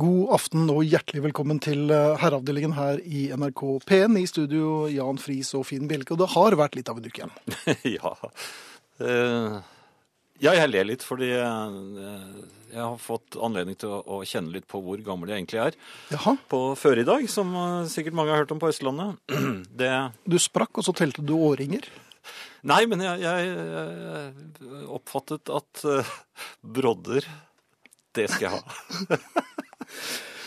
God aften og hjertelig velkommen til eh, herreavdelingen her i NRK P1. I studio Jan Friis og Finn Bjelke. Og det har vært litt av en uke igjen. ja. Uh, ja, jeg ler litt fordi uh, jeg har fått anledning til å, å kjenne litt på hvor gammel jeg egentlig er. Jaha, På før i dag, som uh, sikkert mange har hørt om på Østlandet. Det du sprakk, og så telte du årringer. Nei, men jeg, jeg jeg oppfattet at brodder Det skal jeg ha.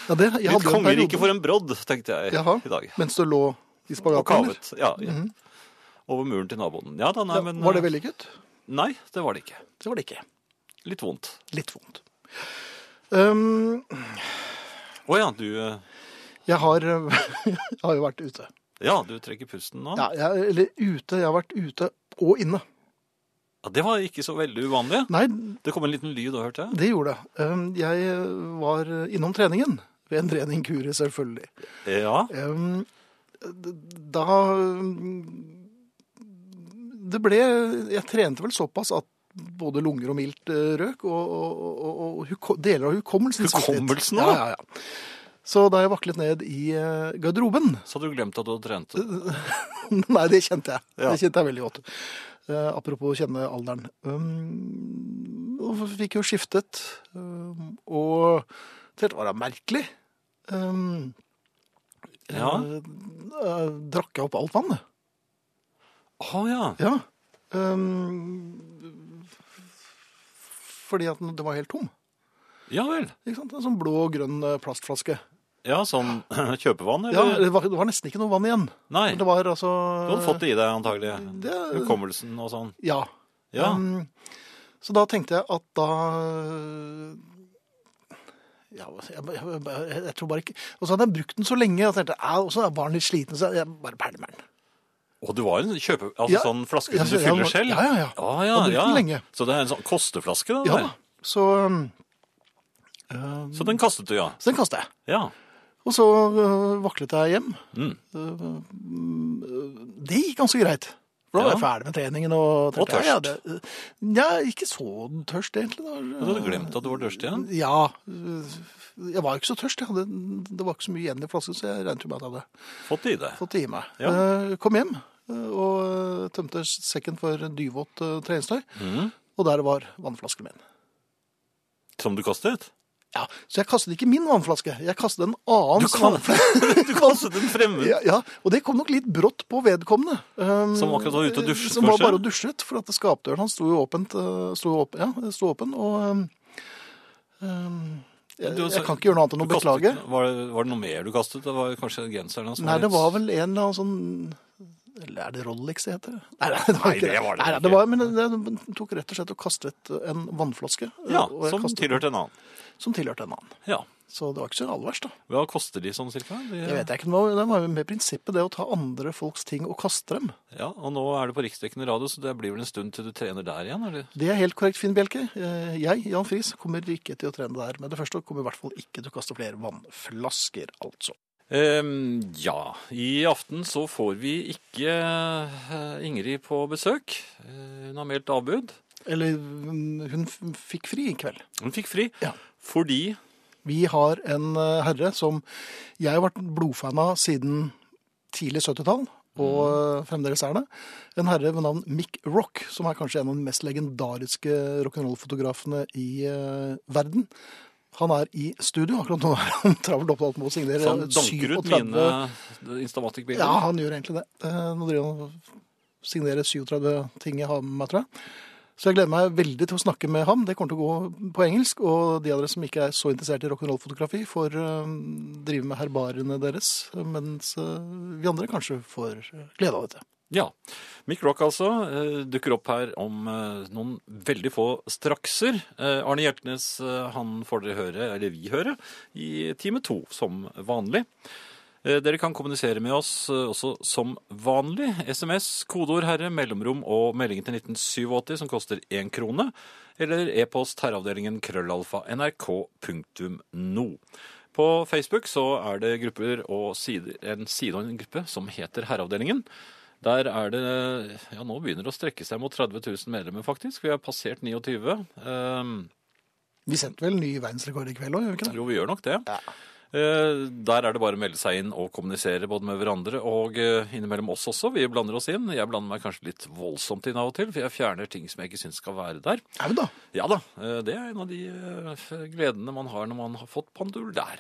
Ja, det, en kongerike for en brodd, tenkte jeg Jaha, i dag. Mens du lå i Og spagaten? eller? kavet. Ja, ja. Over muren til naboen. Ja da, nei, men var det eh, vellykket? Nei, det var det ikke. Det var det ikke. Litt vondt. Litt vondt. Um, Å ja, du eh, jeg, har, jeg har jo vært ute. Ja, du trekker pusten nå. Ja, jeg, eller ute. Jeg har vært ute og inne. Ja, det var ikke så veldig uvanlig. Nei, Det kom en liten lyd òg, hørte jeg. det gjorde det. Um, jeg var innom treningen. Ved en treningkure selvfølgelig. Ja, Um, da Det ble Jeg trente vel såpass at både lunger og mildt eh, røk, og, og, og, og deler av hukommelsen. Hukommelsen, ja, ja, ja. Så da jeg vaklet ned i eh, garderoben så hadde du glemt at du hadde trent. Nei, det kjente jeg. Ja. Det kjente jeg veldig godt. Eh, apropos kjenne alderen. Um, og fikk jo skiftet, um, og det var da merkelig. Um, Ja. eh, eh, drakk jeg opp alt vannet? Å ja. Ja. Um, fordi at det var helt tom. Ja vel. En sånn blå og grønn plastflaske. Ja, sånn kjøpevann, Ja, eller? det var, det var nesten ikke noe vann igjen. Nei, Men Det var altså du hadde fått det i deg antagelig. det, Hukommelsen og sånn. Ja. Ja. Um, så da tenkte jeg at da ja, jeg, jeg, jeg, jeg tror bare ikke Og så hadde jeg brukt den så lenge, at jeg tenkte, og så var den litt sliten, så jeg bare pælmer den. Og du var en kjøpe... Altså Ja. sånn flaske Ja, som du fyller selv? ja, ja, ja. Ah, ja, brukt ja. den lenge. Så det er en sånn kosteflaske, da? Ja, der. så, um, Så den kastet du, ja. så den kastet jeg. Ja. Og så øh, vaklet jeg hjem. Mm. Øh, det gikk ganske greit. For da var jeg ferdig med treningen. Og, Og tørst. Jeg, ja, ikke så tørst egentlig. Du hadde glemt at du var tørst igjen? Ja. øh, Jeg var ikke så tørst. Hadde, det var ikke så mye igjen i flasken, så jeg regnet med at jeg hadde Fått det i deg? fått det i meg. Ja. Øh, Kom hjem øh, og øh, tømte sekken for dyvått øh, treningstøy. Mm. Og der var vannflasken min. Som du kastet? Ja, Så jeg kastet ikke min vannflaske, jeg kastet en annen Du kan- vannflaske. Du kastet en fremmed? Ja, ja, og det kom nok litt brått på vedkommende. Um, Som akkurat var ute og dusjet, Som var kanskje? bare og dusjet, for at skapdøren hans sto jo åpent, uh, sto åpen, ja, sto åpen, og um, um, jeg, jeg kan ikke gjøre noe annet enn å beklage. Var det, var det noe mer du kastet? Det var kanskje genseren hans? Nei, det var vel en eller annen sånn eller er det Rolex det heter? Nei, det var, Nei, det var det Nei, det var, men det, tok rett og slett og kastet en vannflaske. Ja, og jeg som kastet- tilhørte en annen. Som tilhørte en annen. Ja. Så det var ikke så aller verst, da. Hva koster de sånn cirka? De, Jeg vet ikke, men Det var jo med prinsippet det å ta andre folks ting og kaste dem. Ja, og nå er du på riksdekkende radio, så det blir vel en stund til du trener der igjen? eller? Det er helt korrekt, Finn Bjelke. Eh, Jeg, Jan Friis, kommer ikke til å trene der med det første, og kommer i hvert fall ikke til å kaste flere vannflasker, altså. Um, ja, i aften så får vi ikke eh, Ingrid på besøk. Eh, hun har meldt avbud. Eller mm, hun fikk fri i kveld. Hun fikk fri Ja. Fordi Vi har en eh, herre som jeg har vært blodfan av siden tidlig 70-tall, og eh, fremdeles er det. En herre ved navn Mick Rock, som er kanskje en av de mest legendariske rock'n'roll-fotografene i uh, verden. Han er i studio. Akkurat nå er han travelt opptatt med å signere så han danker ut mine Instamatic-bilder. Ja, han gjør egentlig det. Nå driver han og signerer 37 ting jeg har med meg, tror jeg. Så jeg gleder meg veldig til å snakke med ham. Det kommer til å gå på engelsk. Og de av dere som ikke er så interessert i rock'n'roll-fotografi, får eh, drive med herbariene deres. Mens eh, vi andre kanskje får glede av dette. Ja. Mick Rock altså eh, dukker opp her om noen veldig få strakser. Arne Hjeltnes eh, han får dere høre, eller vi høre, i time to som vanlig. Eh, Dere kan kommunisere med oss eh, også som vanlig. SMS, kodeord 'herre', mellomrom og meldingen til 1987 som koster én krone. Eller e-post herreavdelingen krøllalfa nrk.no. På Facebook så er det grupper og sider, en side og en gruppe som heter Herreavdelingen. Der er det Ja, nå begynner det å strekke seg mot 30 000 medlemmer, faktisk. Vi har passert 29. Um, Vi sendte vel ny verdensrekord i kveld òg, gjør vi ikke det? Jo, vi gjør nok det. Eh, Der er det bare å melde seg inn og kommunisere både med hverandre og eh, innimellom oss også. Vi blander oss inn. Jeg blander meg kanskje litt voldsomt inn av og til, for jeg fjerner ting som jeg ikke syns skal være der. Er det da? Ja da, eh, det er en av de eh, gledene man har når man har fått Pandul der.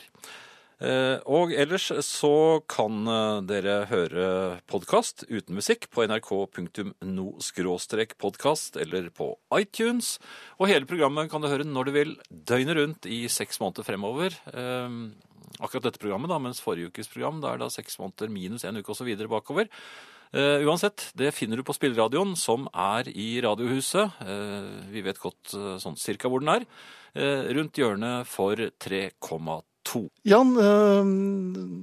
Eh, Og ellers så kan eh, dere høre podkast uten musikk på nrk.no-podkast eller på iTunes. Og hele programmet kan du høre når du vil, døgnet rundt i seks måneder fremover. Akkurat dette programmet, da, mens forrige ukes program da er da seks måneder minus en uke osv. bakover. Uh, uansett, det finner du på spilleradioen, som er i Radiohuset. Uh, vi vet godt uh, sånn cirka hvor den er. Rundt hjørnet for 3,2. Jan,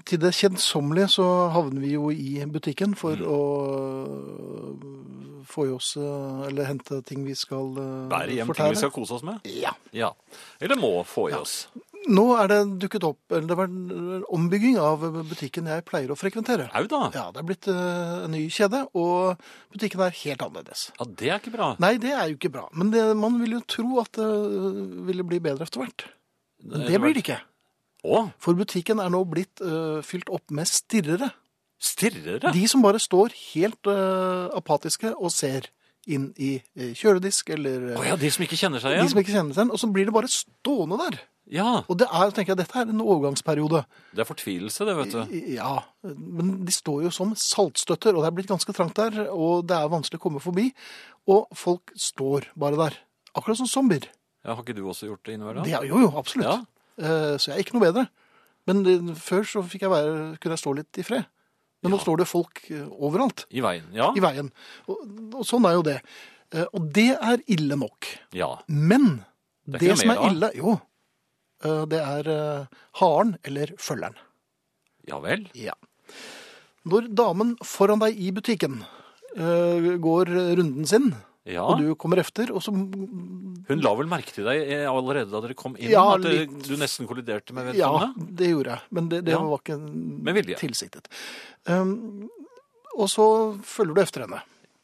til det kjedsommelige så havner vi jo i butikken for Mm. å få i oss Eller hente ting vi skal eh, Bære hjem ting vi skal kose oss med. Ja. Ja. Eller må få i oss. Nå er det dukket opp eller Det var en ombygging av butikken jeg pleier å frekventere. Au da. Ja, Det er blitt eh, en ny kjede, og butikken er helt annerledes. Ja, det er ikke bra. Nei, det er jo ikke bra. Men det, man vil jo tro at det ville bli bedre etter hvert. Men det blir det ikke. Å, For butikken er nå blitt uh, fylt opp med stirrere. stirrere. De som bare står helt uh, apatiske og ser inn i eh, kjøledisk eller oh ja, de som ikke kjenner seg igjen? de som ikke kjenner seg igjen. Og så blir det bare stående der. Ja, Og det er, tenker jeg, dette er en overgangsperiode. det er fortvilelse det, vet du. Ja, men de står jo som saltstøtter, og det er blitt ganske trangt der, og det er vanskelig å komme forbi. Og folk står bare der. Akkurat som zombier. Ja, har ikke du også gjort det innimellom? Jo, jo, absolutt. Ja. Eh, Så jeg er ikke noe bedre. Men det, før så jeg være, kunne jeg stå litt i fred. Men nå står det folk eh, overalt I veien. Ja. i veien. Og, og sånn er jo det. Eh, Og det er ille nok. ja. Men Det det, som er ille, jo, eh, det er eh, haren eller følgeren. Ja vel. Ja. Når damen foran deg i butikken eh, går runden sin, Ja. og du kommer efter, og så Hun la vel merke til deg eh, allerede da dere kom inn, Ja, at litt. du nesten kolliderte med Ja, det gjorde jeg, men det, det Ja. var ikke tilsiktet. Um, og så følger du efter henne.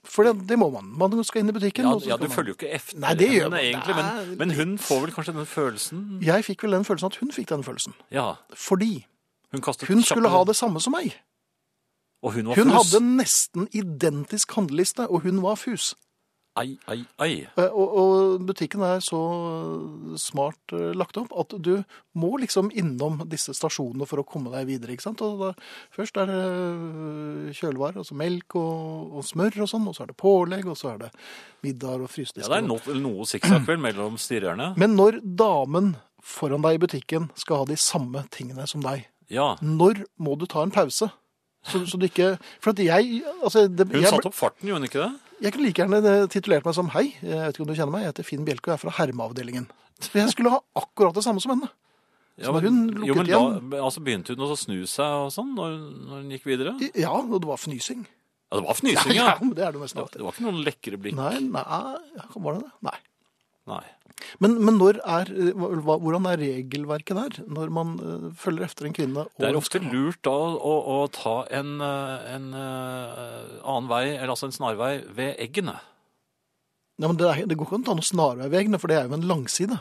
For det, det må man. Man skal inn i butikken. Ja, ja, du man- følger jo ikke efter Nei, det gjør man. egentlig, men, men hun får vel kanskje den følelsen Jeg fikk vel den følelsen at hun fikk den følelsen. Ja. Fordi Hun hun skulle ha det samme som meg. Og hun var Hun fus. hadde nesten identisk handleliste, og hun var fus. Ai, ai, ai. Eh, Og, og butikken er så smart eh, lagt opp at du må liksom innom disse stasjonene for å komme deg videre. ikke sant? Og da, først er det eh, kjølevarer, altså melk og, og smør og sånn, og så er det pålegg, og så er det middag og Ja, det er noe, noe sikksakk vel mellom stirrerne. Men når damen foran deg i butikken skal ha de samme tingene som deg, Ja. når må du ta en pause? Så, så du ikke For at jeg altså, det, Hun jeg, satte opp farten, gjorde hun ikke det? Jeg kunne like gjerne titulert meg som Hei, jeg vet ikke om du kjenner meg, jeg heter Finn Bjelke og er fra hermeavdelingen. For jeg skulle ha akkurat det samme som henne. Så men, hun jo, men lukket da, altså begynte hun å snu seg og sånn når, når hun gikk videre? Ja, og det var fnysing. Ja, det var fnysing, ja. men det er det Det, det var ikke noen lekre blikk. Nei, nei, var det det? Nei. Nei. Men, men når er, hva, hvordan er regelverket der, når man eh, følger efter en kvinne? Det er ofte lurt da å, å ta en, eh, en eh, annen vei, eller altså en snarvei, ved eggene. Ja, men det, er, det går ikke an å ta noen snarvei ved eggene, for det er jo en langside.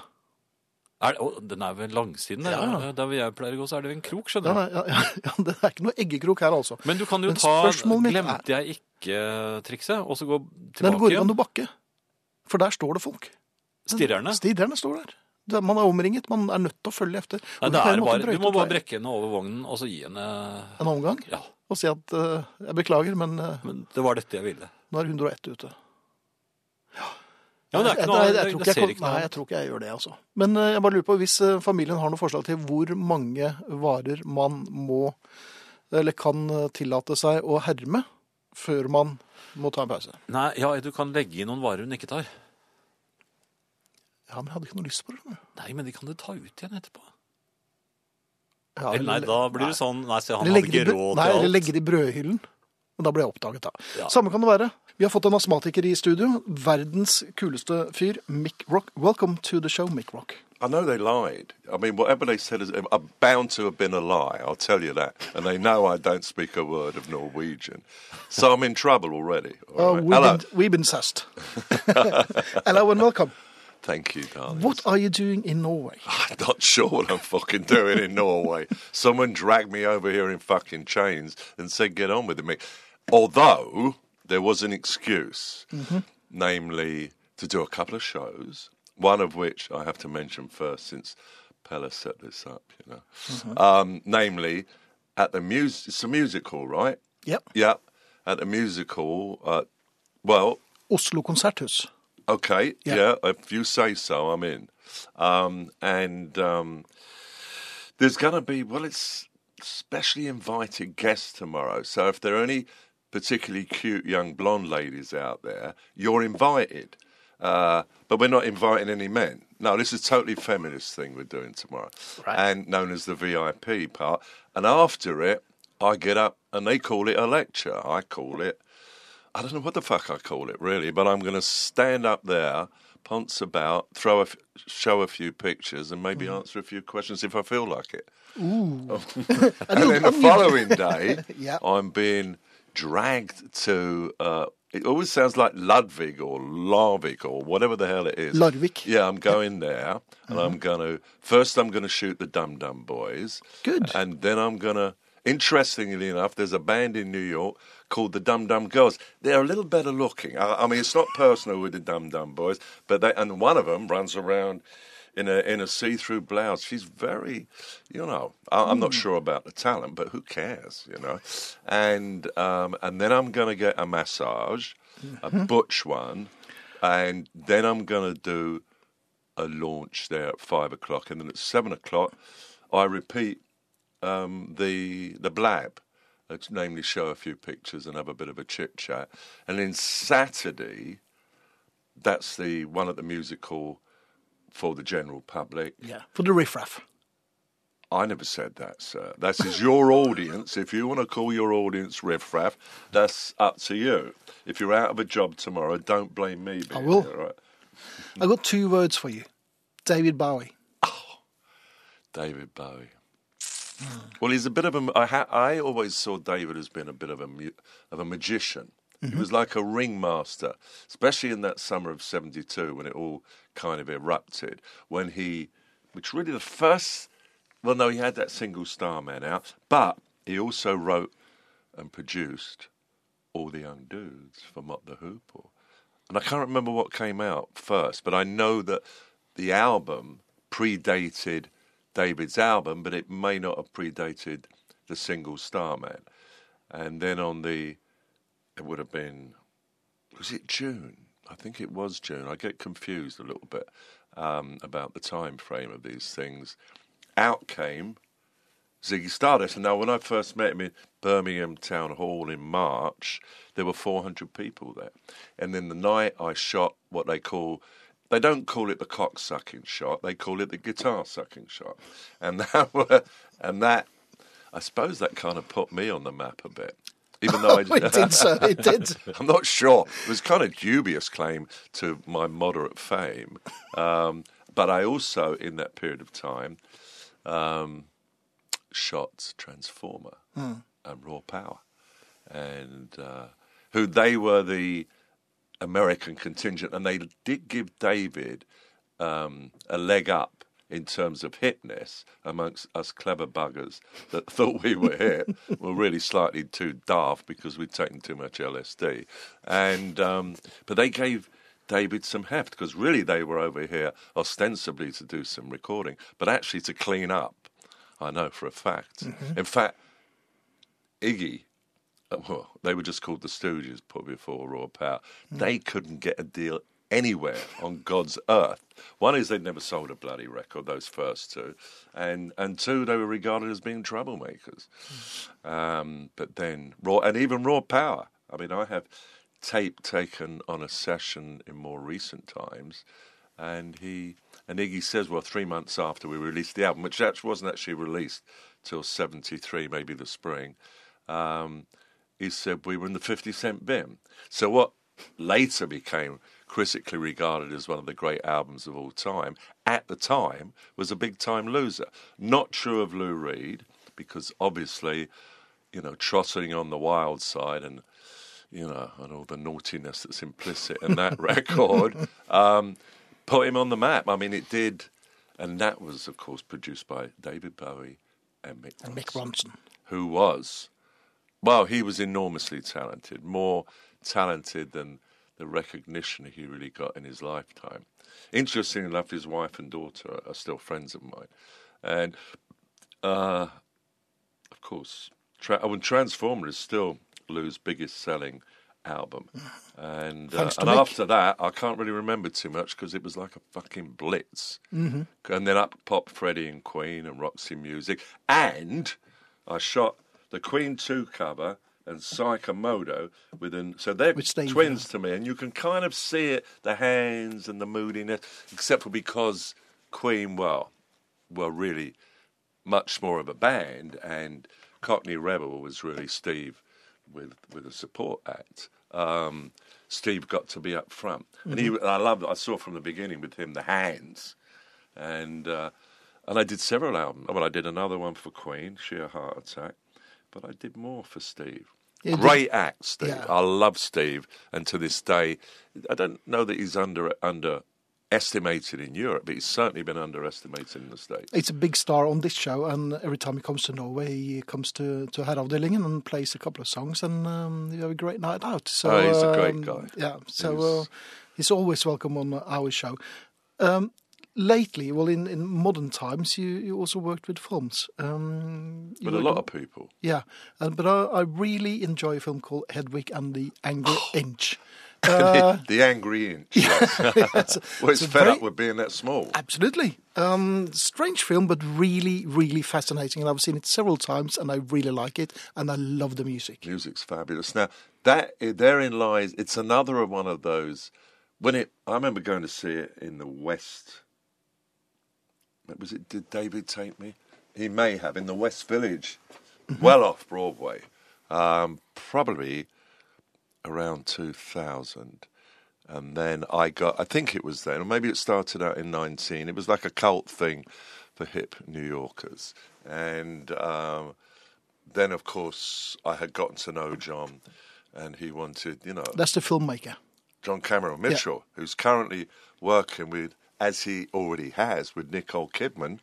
Er, det- å, den er ved langsiden. Ja, ja. Der hvor jeg pleier å gå, så er det en krok, skjønner du. ja, ja, ja, det er ikke noe eggekrok her, altså. Men du kan jo Men ta Glemte jeg ikke-trikset, og så gå tilbake det Den går igjen? an å bakke, for der står det folk. Stirrerne? Stirrerne står der. Man er omringet, man er nødt til å følge efter. Nei, bare, du må bare brekke henne over vognen og så gi henne En omgang Ja, og si at uh, jeg beklager, men uh, men det var dette jeg ville. nå er 101 ute. Ja, ja men det er ikke noe, jeg- jeg jeg, jeg ser ikke noe. Nei, jeg tror ikke jeg gjør det, altså. Men uh, jeg bare lurer på, hvis familien har noe forslag til hvor mange varer man må, eller kan tillate seg å herme før man må ta en pause. Nei, ja, du kan legge inn noen varer hun ikke tar. Ja, men jeg hadde ikke noe lyst på det. Nei, men de kan du ta ut igjen etterpå. Ja, Eller nei, da blir det sånn Nei, se, han hadde ikke råd Nei, til eller legge det i brødhyllen. Men da ble jeg oppdaget, da. Ja. Samme kan det være. Vi har fått en astmatiker i studio. Verdens kuleste fyr, Mick Rock. Welcome to the show, Mick Rock. I know they lied. I mean, whatever they said is bound to have been a lie. I'll tell you that. And they know I don't speak a word of Norwegian, so I'm in trouble already. all Uh, right? we've, Hello. been, we've been sussed. Hello and welcome. Thank you, darling. What are you doing in Norway? I'm not sure what I'm fucking doing in Norway. Someone dragged me over here in fucking chains and said, get on with it, mate. Although there was an excuse, namely to do a couple of shows, one of which I have to mention first since Pella set this up, you know. Um, namely, at the music, it's a musical, right? Yep. Yep. at the musical. Uh, well, Oslo Konserthus. Okay, Yeah. yeah. if you say so, I'm in. Um, and um, there's going to be, well, it's specially invited guests tomorrow. So if there are any particularly cute young blonde ladies out there, you're invited. Uh, but we're not inviting any men. No, this is a totally feminist thing we're doing tomorrow, Right. and known as the VIP part. And after it, I get up and they call it a lecture. I call it I don't know what the fuck I call it really, but I'm going to stand up there, ponce about, throw a f- show a few pictures, and maybe answer a few questions if I feel like it. Ooh. and then the following day, Yeah. I'm being dragged to. Uh, it always sounds like Ludwig or Larvik or whatever the hell it is. Ludwig. Yeah, I'm going there, and I'm going to first. I'm going to shoot the Dum Dum Boys. Good. And then I'm going to. Interestingly enough, there's a band in New York called the Dum Dum Girls. They're a little better looking. I, I mean, it's not personal with the Dum Dum Boys, but they and one of them runs around in a in a see-through blouse. She's very, you know, I, I'm not sure about the talent, but who cares, you know? And um, and then I'm going to get a massage, a butch one, and then I'm going to do a launch there at five o'clock, and then at seven o'clock, I repeat um, the the blab, namely show a few pictures and have a bit of a chit chat, and then Saturday, that's the one at the music hall for the general public. Yeah. For the riffraff. I never said that, sir. That is your audience. If you want to call your audience riffraff, that's up to you. If you're out of a job tomorrow, don't blame me. I will. there, right? I got two words for you. David Bowie. Oh, David Bowie. Mm. Well, he's a bit of a. I, ha, I always saw David as being a bit of a of a magician. He mm-hmm. was like a ringmaster, especially in that summer of '72 when it all kind of erupted. When he, which really the first. Well, no, he had that single Starman out, but he also wrote and produced all the young dudes for Mott the Hoople. And I can't remember what came out first, but I know that the album predated David's album, but it may not have predated the single Starman. And then on the, it would have been, was it June? I think it was June. I get confused a little bit um, about the time frame of these things. Out came Ziggy Stardust. And now, when I first met him in Birmingham Town Hall in March, there were 400 people there. And then the night I shot what they call, they don't call it the cock sucking shot, they call it the guitar sucking shot. And that, were, and that, I suppose that kind of put me on the map a bit. Even though I it did, sir. It did. I'm not sure. It was kind of dubious claim to my moderate fame. Um, but I also, in that period of time, um, shot Transformer and Raw Power, and uh, who they were the American contingent, and they did give David um, a leg up in terms of hipness amongst us clever buggers that thought we were hip were really slightly too daft because we'd taken too much LSD, and um, but they gave. David some heft because really they were over here ostensibly to do some recording, but actually to clean up. I know for a fact. In fact, Iggy, well, they were just called the Stooges put before Raw Power. They couldn't get a deal anywhere on God's earth. One is they'd never sold a bloody record, those first two, and and two they were regarded as being troublemakers. Um, but then Raw and even Raw Power. I mean, I have tape taken on a session in more recent times, and he and Iggy says, well, three months after we released the album, which actually wasn't actually released till '73, maybe the spring. Um, he said we were in the 50 cent bin. So what later became critically regarded as one of the great albums of all time, at the time was a big time loser. Not true of Lou Reed, because obviously, you know, trotting on the wild side and you know, and all the naughtiness that's implicit in that record. Um, put him on the map. I mean, it did, and that was, of course, produced by David Bowie and Mick, And Mick Ronson, Ronson. who was, well, he was enormously talented, more talented than the recognition he really got in his lifetime. Interestingly enough, his wife and daughter are still friends of mine, and uh, of course, tra- oh, and Transformer is still Lou's biggest selling album. And, uh, and Mick. after that, I can't really remember too much because it was like a fucking blitz. Mm-hmm. And then up popped Freddie and Queen and Roxy Music. And I shot the Queen 2 cover and Psychomoto with an so they're twins to me, and you can kind of see it, the hands and the moodiness, except for because Queen, well, were really much more of a band, and Cockney Rebel was really Steve with with a support act. Um, Steve got to be up front, and he I loved. I saw from the beginning with him the hands, and uh, and I did several albums. Well, I did another one for Queen, Sheer Heart Attack, but I did more for Steve. Yeah, Great act, Steve. Yeah. I love Steve, and to this day, I don't know that he's under underestimated in Europe, but he's certainly been underestimated in the States. It's a big star on this show, and every time he comes to Norway, he comes to to Herreavdelingen and plays a couple of songs, and um, you have a great night out. So Oh, he's a great um, guy. Yeah, so He's- uh, he's always welcome on our show. Um, lately, well, in, in modern times, you, you also worked with films. Um, But a lot of people. yeah, uh, but I, I really enjoy a film called Hedwig and the Angry Inch. Uh, the angry inch. yes. it's, well, it's it's fed very- up with being that small. Absolutely. Um, strange film, but really, really fascinating. And I've seen it several times, and I really like it, and I love the music. Music's fabulous. Now that therein lies. It's another of one of those. When it, I remember going to see it in the West. Was it? Did David take me? He may have in the West Village, well off Broadway, um, probably around two thousand. And then I got, I think it was then, or maybe it started out in 19. It was like a cult thing for hip New Yorkers. And um, then, of course, I had gotten to know John, and he wanted, you know, That's the filmmaker. John Cameron Mitchell, who's currently working with, as he already has, with Nicole Kidman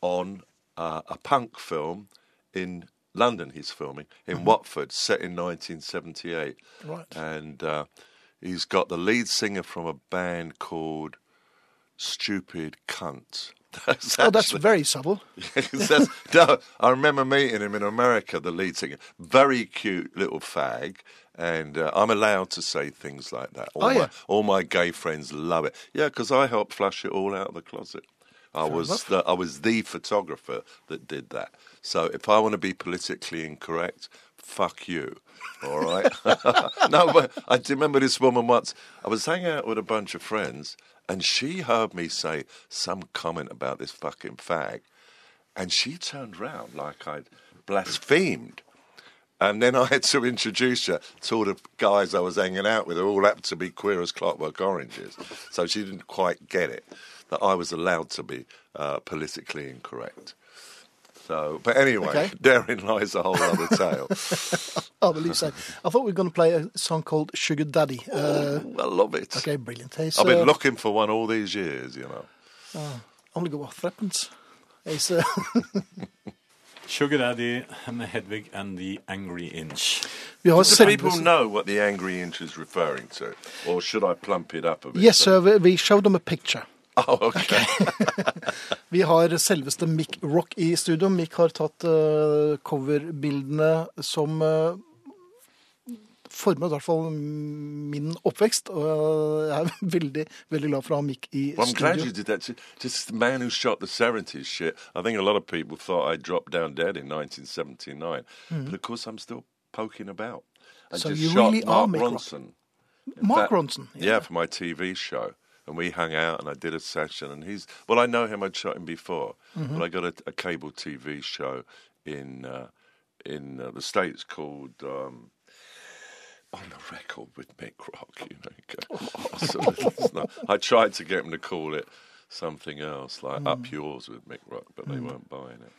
on uh, a punk film in London. He's filming in Watford, set in 1978. Right. And uh, he's got the lead singer from a band called Stupid Cunt. That's Oh, that's actually- very subtle. That's- no, I remember meeting him in America, the lead singer. Very cute little fag. And uh, I'm allowed to say things like that. All, Oh, my, yeah. all my gay friends love it. Yeah, because I helped flush it all out of the closet. I was the, I was the photographer that did that. So if I want to be politically incorrect, fuck you. All right. no, but I remember this woman once. I was hanging out with a bunch of friends, and she heard me say some comment about this fucking fag, and she turned round like I'd blasphemed. And then I had to introduce her to all the guys I was hanging out with, who all happened to be queer as clockwork oranges. So she didn't quite get it that I was allowed to be uh, politically incorrect. So, but anyway, Okay. therein lies a whole other tale. I believe so. I thought we were going to play a song called Sugar Daddy. Uh, I love it. okay, brilliant. It's, I've been uh, looking for one all these years, you know. Only go what happens. It's, uh, Sugar Daddy and Hedvig and the Angry Inch. vi har Do sett- people know what the angry inch is referring to? Or should I plump it up a bit? Yes, sir. We, we showed them a picture. Oh, okay. Vi har selveste Mick Rock i studio. Mick har tatt uh, coverbildene som uh, formet i hvert fall min oppvekst. Og jeg er veldig veldig glad for å ha Mick i Well, I'm glad you studio. did that. Just the man who shot the 70s shit. I think a lot of people thought I dropped down dead in 1979. But of course, I'm still poking about. I. So just you shot really are Mark Rock. Ronson. Mark That- Ronson. Yeah. for my TV show. And we hung out and I did a session. And he's, well, I know him, I'd shot him before. Mm-hmm. But I got a, a cable TV show in, uh, in uh, the States called. Um, on the record with Mick Rock, you know. you go, So it's not- I tried to get him to call it something else, like Mm. Up Yours with Mick Rock, but they weren't buying it.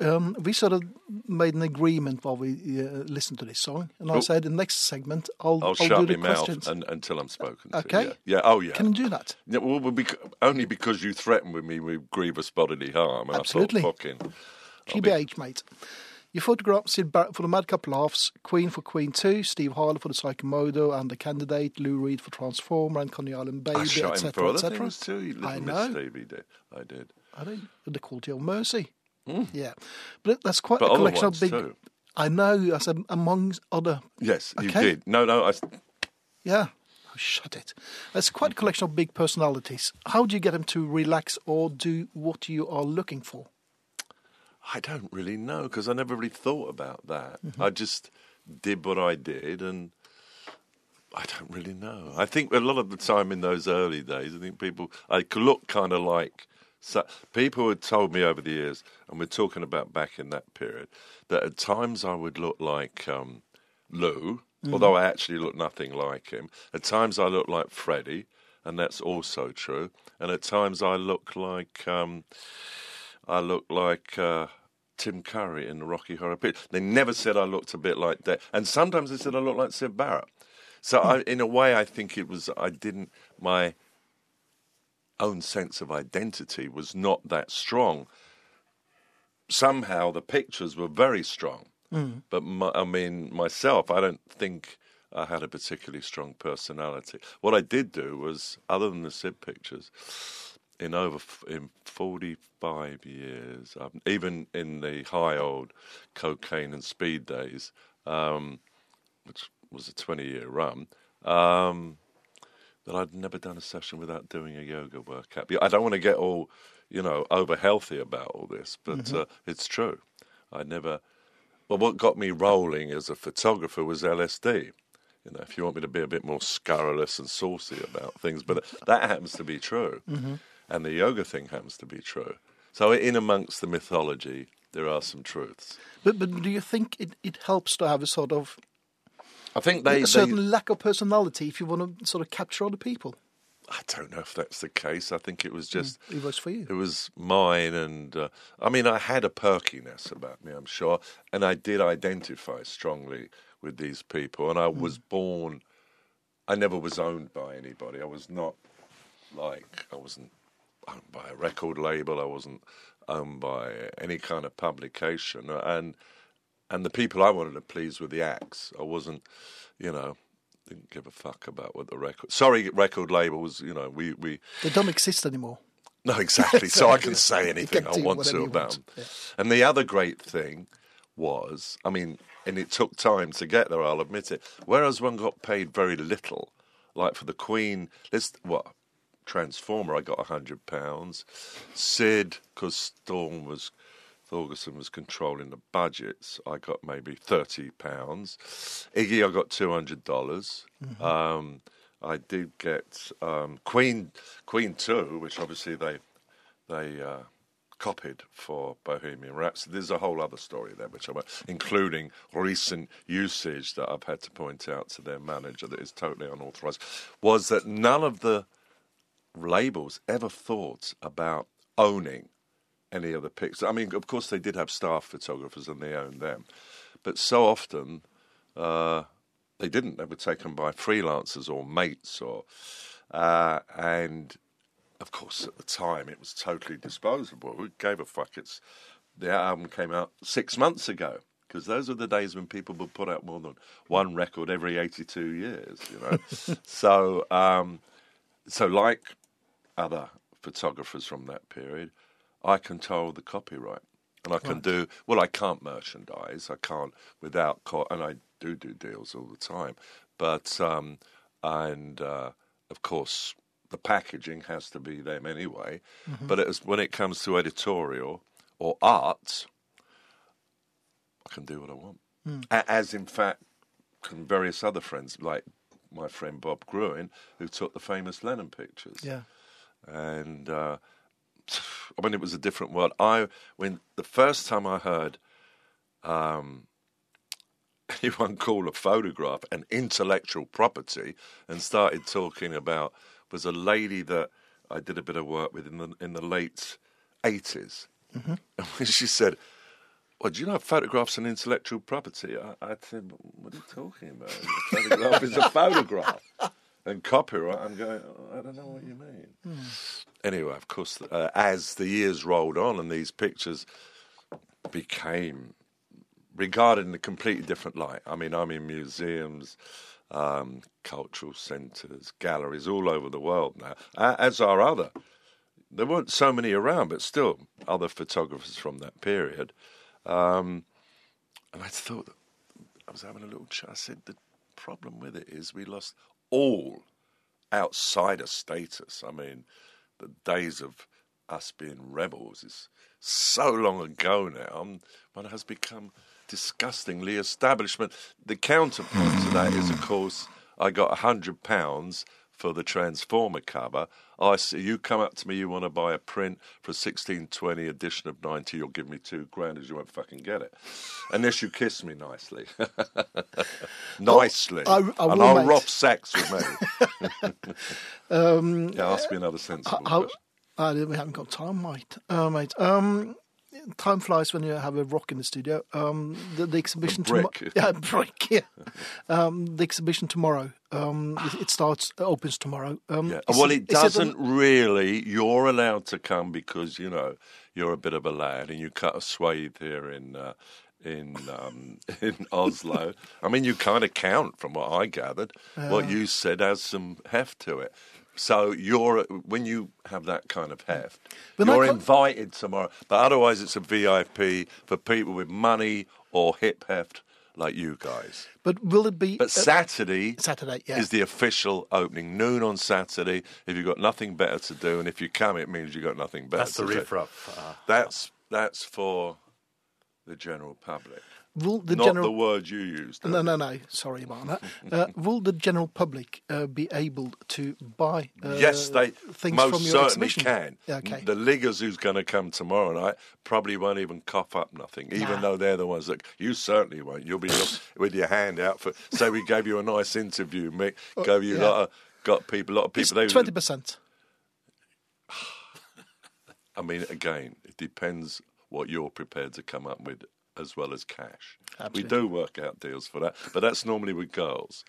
Um, we sort of made an agreement while we uh, listened to this song, and I Oh. said, the next segment, I'll, I'll, I'll shut do the my mouth questions. and, until I'm spoken to. Okay. Yeah. yeah. Oh, yeah. Can you do that? Yeah, well, bec- only because you threatened with me with grievous bodily harm. And Absolutely. I thought, fucking. Be- mate. You photographed Sid Barrett for the Madcap Laughs, Queen for Queen 2, Steve Harley for the Psychomodo and the Candidate, Lou Reed for Transformer and Coney Island Baby, I him etc., for other etc. things too. You I little know. Miss Stevie did. I did. I with the quality of mercy. Yeah. But that's quite. But a collection of big. too. I know, I said, amongst other. Yes, you Okay. did. No, no. I, Yeah. Oh, shut it. That's quite a collection of big personalities. How do you get them to relax or do what you are looking for? I don't really know because I never really thought about that. Mm-hmm. I just did what I did, and I don't really know. I think a lot of the time in those early days, I think people I could look kind of like. So people had told me over the years, and we're talking about back in that period, that at times I would look like um, Lou, although I actually look nothing like him. At times I looked like Freddie, and that's also true. And at times I look like um, I look like uh, Tim Curry in the Rocky Horror Picture. They never said I looked a bit like that, and sometimes they said I looked like Sid Barrett. So, I, in a way, I think it was I didn't my own sense of identity was not that strong. Somehow, the pictures were very strong, but my, I mean, myself, I don't think. I had a particularly strong personality. What I did do was, other than the Sid pictures, in over in 45 years, um, even in the high old cocaine and speed days, um, which was a 20 year run, um, that I'd never done a session without doing a yoga workout. I don't want to get all, you know, over healthy about all this, but mm-hmm. uh, it's true. I never. Well, what got me rolling as a photographer was LSD. You know, if you want me to be a bit more scurrilous and saucy about things, but uh, that happens to be true, mm-hmm. and the yoga thing happens to be true. So, in amongst the mythology, there are some truths. But, but do you think it, it helps to have a sort of I think they, a they certain lack of personality if you want to sort of capture other people? I don't know if that's the case. I think it was just It was for you. It was mine, and uh, I mean, I had a perkiness about me, I'm sure, and I did identify strongly with these people. And I was born. I never was owned by anybody. I was not like I wasn't owned by a record label. I wasn't owned by any kind of publication, and and the people I wanted to please were the acts. I wasn't, you know. Didn't give a fuck about what the record. Sorry, record labels. You know, we we They don't exist anymore. no, exactly. so I can You say anything I want to about them. yeah. And the other great thing was, I mean, and it took time to get there, I'll admit it. Whereas one got paid very little, like for the Queen, let's, what, Transformer, I got a hundred pounds. Sid, because Storm was, Thorgerson was controlling the budgets, I got maybe thirty pounds. Iggy, I got two hundred dollars. Um, I did get um, Queen, Queen Two, which obviously they they uh, copied for Bohemian Rhapsody. There's a whole other story there, which I won't, including recent usage that I've had to point out to their manager that is totally unauthorized, was that none of the labels ever thought about owning any of the pics. I mean, of course, they did have staff photographers and they owned them, but so often uh, they didn't. They were taken by freelancers or mates, or uh, and of course, at the time, it was totally disposable. Who gave a fuck? It's the album came out six months ago because those were the days when people would put out more than one record every eighty-two years. You know, so um, so like other photographers from that period, I control the copyright. And I can do well. I can't merchandise. I can't without, co- and I do do deals all the time. But um, and uh, of course, the packaging has to be them anyway. But it is, when it comes to editorial or art, I can do what I want. A- As in fact, can various other friends, like my friend Bob Gruen, who took the famous Lennon pictures Yeah. and uh, I mean, it was a different world. I when the first time I heard um, anyone call a photograph an intellectual property, and started talking about was a lady that I did a bit of work with in the in the late 80s and when she said. Well, do you know photographs and intellectual property? I, I said, what are you talking about? A photograph is a photograph. And copyright, I'm going, I don't know what you mean. Anyway, of course, uh, as the years rolled on and these pictures became regarded in a completely different light. I mean, I'm in museums, um, cultural centres, galleries all over the world now, as are other. There weren't so many around, but still other photographers from that period. Um, and I thought, I was having a little chat. I said, the problem with it is we lost all outsider status. I mean, the days of us being rebels is so long ago now. Um, One has become disgustingly establishment. The counterpoint to that is, of course, I got a hundred pounds for the Transformer cover. I see you come up to me, you want to buy a print for a sixteen twenty edition of ninety, you'll give me two grand, as you won't fucking get it, unless you kiss me nicely, nicely, I- I and will, I'll mate. rob sex with me. yeah, ask me another sensible How, question. uh, we haven't got time, mate. Uh, mate. Um, time flies when you have a rock in the studio. Um, the, the exhibition tomorrow. Yeah, brick. Yeah. Um, the exhibition tomorrow. Um, it, it starts, opens tomorrow. Um, Yeah. Well, it doesn't on- really. You're allowed to come because you know you're a bit of a lad, and you cut a swathe here in uh, in um, in Oslo. I mean, you kind of count from what I gathered. what you said has some heft to it. So you're when you have that kind of heft, When I you're co- invited tomorrow. But otherwise, it's a VIP for people with money or hip heft like you guys. but will it be But uh, Saturday Saturday? Yeah. is the official opening. Noon on Saturday. If you've got nothing better to do, and if you come, it means you've got nothing better That's the to do. riff. Uh, That's that's for the general public. Will the Not general the word you used. No, no, no. Sorry about that. Uh, will the general public uh, be able to buy uh, yes, they things most from your certainly exhibition? can. Okay. The liggers who's going to come tomorrow night probably won't even cough up nothing, even Nah. though they're the ones that you certainly won't. You'll be with your hand out for. Say we gave you a nice interview, Mick. Gave you Oh, yeah. a lot of got people, a lot of people. they- twenty percent. I mean, again, it depends what you're prepared to come up with as well as cash. Absolutely. We do work out deals for that, but that's normally with girls.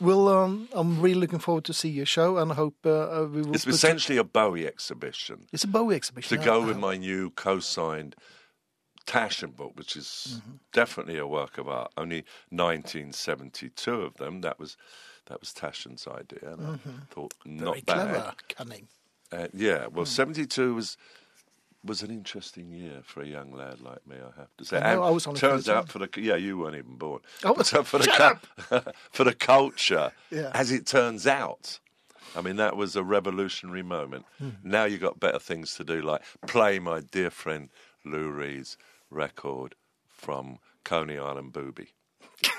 Well, um, I'm really looking forward to see your show, and I hope uh, uh, we will. It's essentially a Bowie exhibition It's a Bowie exhibition. to go with my new co-signed Taschen book, which is definitely a work of art. Only 1972 of them. That was that was Taschen's idea, and I thought Very not clever, bad. cunning. Uh, yeah, well, 72 was was an interesting year for a young lad like me. I have to say. I I was only turns out for the yeah, you weren't even born. I was- But, uh, for the for the culture, Yeah. as it turns out. I mean, that was a revolutionary moment. Hmm. Now you've got better things to do, like play my dear friend Lou Reed's record from Coney Island Booby.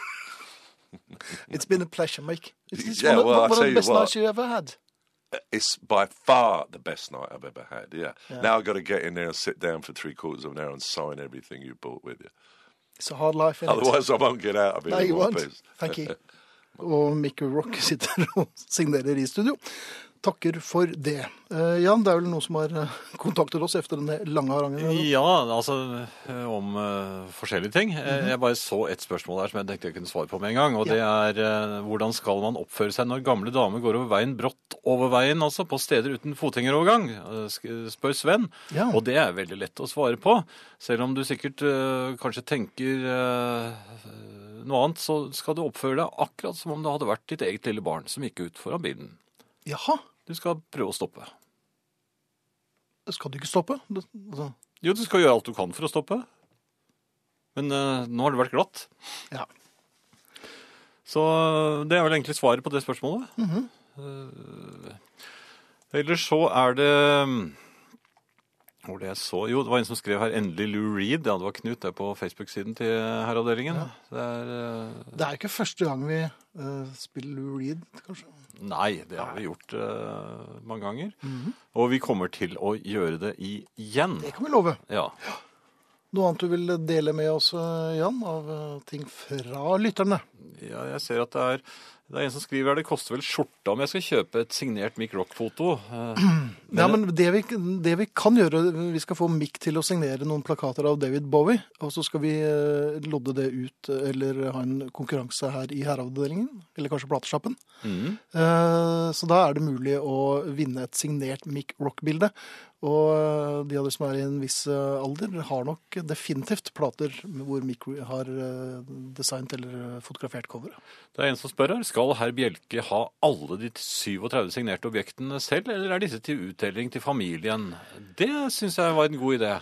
It's been a pleasure, Mike. It's, it's Yeah, one, of- well, I'll one of the you best what. nights you ever had. It's by far the best night I've ever had. Yeah. Now I've got to get in there and sit down for three quarters of an hour and sign everything you brought with you. It's a hard life. Isn't it? Otherwise, I won't get out of it. In you won't. piece. Thank you. Og Mikkel Rock sitter og signerer i studio. Takker for det. Eh, Jan, det er vel noen som har eh, kontaktet oss etter denne lange harangen? eller? Ja, altså eh, om uh, forskjellige ting. Eh, Jeg bare så et spørsmål der som jeg tenkte jeg kunne svare på med en gang. Og det er uh, hvordan skal man oppføre seg når gamle damer går over veien brått over veien, altså på steder uten fotgjengerovergang? Uh, Spør Sven. Ja. Og det er veldig lett å svare på. Selv om du sikkert kanskje tenker noe annet, så skal du oppføre deg akkurat som om det hadde vært ditt eget lille barn som gikk ut foran bilen. Jaha, Du skal prøve å stoppe. skal du ikke stoppe? Altså, Jo, du skal gjøre alt du kan for å stoppe. Men uh, nå har det vært glatt. ja. Så eh, det er vel egentlig svaret på det spørsmålet. Eh, ellers så er det Hvor det jeg så Jo, det var en som skrev her 'Endelig Lou Reed'. Ja, det var Knut der på Facebook-siden til Herreavdelingen. Det er eh, Det er ikke første gang vi uh, spiller Lou Reed, kanskje. Nei, det har vi gjort uh, mange ganger. Og vi kommer til å gjøre det igjen. Det kan vi love. Ja. Noe annet du vil dele med oss, eh, Jan, av eh, ting fra lytterne? Ja, jeg ser at det er Det er en som skriver her, det koster vel skjorta om jeg skal kjøpe et signert Mick Rock-foto. Men... Ja, men det vi, det vi kan gjøre, vi skal få Mick til å signere noen plakater av David Bowie, og så skal vi eh, lodde det ut, eh, eller ha en konkurranse her i herreavdelingen, eller kanskje platesjappen. mm. Eh, Så da er det mulig å vinne et signert Mick Rock-bilde. Og eh, de av dere som er i en viss eh, alder, har nok definitivt plater hvor Mick har eh, designet eller fotografert coveret. Det er en som spør her, skal herr Bjelke ha alle de 37 signerte objektene selv, eller er disse til utdeling til familien? Det syns jeg var en god idé.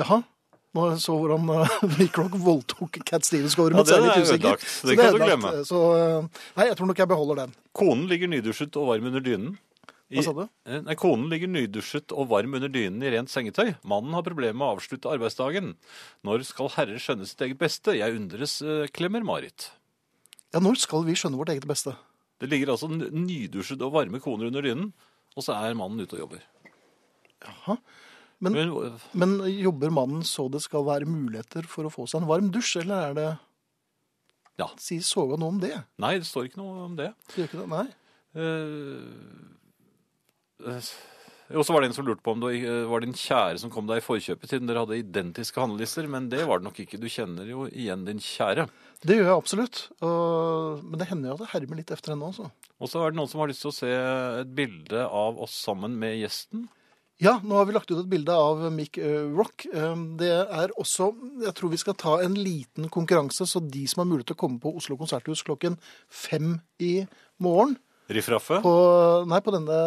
Jaha. Nå så hvordan Mick Rock voldtok Cat Stevens-coveret Ja, mitt, det er ødelagt. Det, Det kan du glemme. Så, nei, jeg tror nok jeg beholder den. Konen ligger nydusjet og varm under dynen. Hva sa du? Eh, Nei, Konen ligger nydusjet og varm under dynen i rent sengetøy. Mannen har problemer med å avslutte arbeidsdagen. Når skal herrer skjønne sitt eget beste? Jeg undres, eh, klemmer Marit. Ja, når skal vi skjønne vårt eget beste? Det ligger altså nydusjet og varme koner under dynen, og så er mannen ute og jobber. Jaha. Men, Men, eh, men jobber mannen så det skal være muligheter for å få seg en varm dusj, eller er det Ja. Si soga noe om det. nei, det står ikke noe om det. Gjør ikke det? Nei. Eh, Og så var det en som lurte på om det eh, var din kjære som kom deg i forkjøpet, siden dere hadde identiske handlelister, men det var det nok ikke. Du kjenner jo igjen din kjære. Det gjør jeg absolutt. Men det hender jo at jeg hermer litt efter henne også. Og så er det noen som har lyst til å se et bilde av oss sammen med gjesten. Ja, nå har vi lagt ut et bilde av Mick eh, Rock. Eh, Det er også Jeg tror vi skal ta en liten konkurranse, så de som har mulighet til å komme på Oslo konserthus klokken fem i morgen Riff-raffe. på, Nei, på denne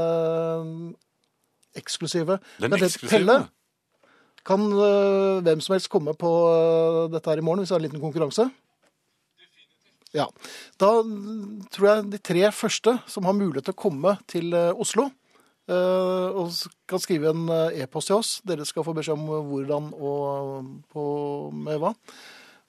eksklusive Den Det er eksklusive. Pelle. Kan uh, hvem som helst komme på uh, dette her i morgen hvis vi har en liten konkurranse? Ja. Da tror jeg de tre første som har mulighet til å komme til uh, Oslo, eh, og kan skrive en eh, e-post til oss. Dere skal få beskjed om hvordan og på, med hva.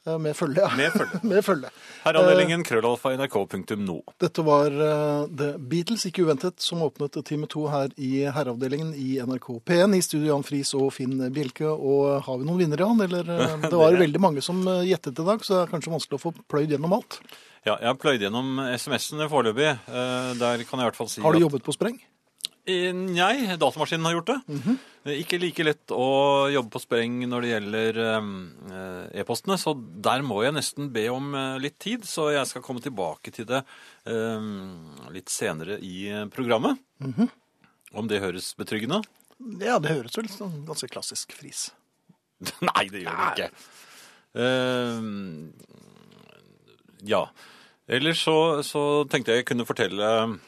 Eh, Med følge. Med følge. med følge. Herreavdelingen krøllalfa nrk.no. Dette var eh, The Beatles, ikke uventet, som åpnet time to her i herreavdelingen i NRK P1. I studio Jan Friis og Finn Bjelke. Og har vi noen vinnere, Jan? Eller, eh, det var veldig mange som eh, gjettet i dag, så det er kanskje vanskelig å få pløyd gjennom alt. Ja, jeg har pløyd gjennom SMS-ene foreløpig. Eh, Der kan jeg i hvert fall si Har du jobbet på spreng? Eh, Nei, datamaskinen har gjort det. Mhm. Eh, Ikke like lett å jobbe på spreng når det gjelder eh, e-postene, så der må jeg nesten be om eh, litt tid. Så jeg skal komme tilbake til det eh, litt senere i programmet. programmet. -hmm. Om det høres betryggende? Ja, det høres vel sånn ganske klassisk fris. Nei, det gjør det ikke. Uh, ja. Ellers så, så tenkte jeg jeg kunne fortelle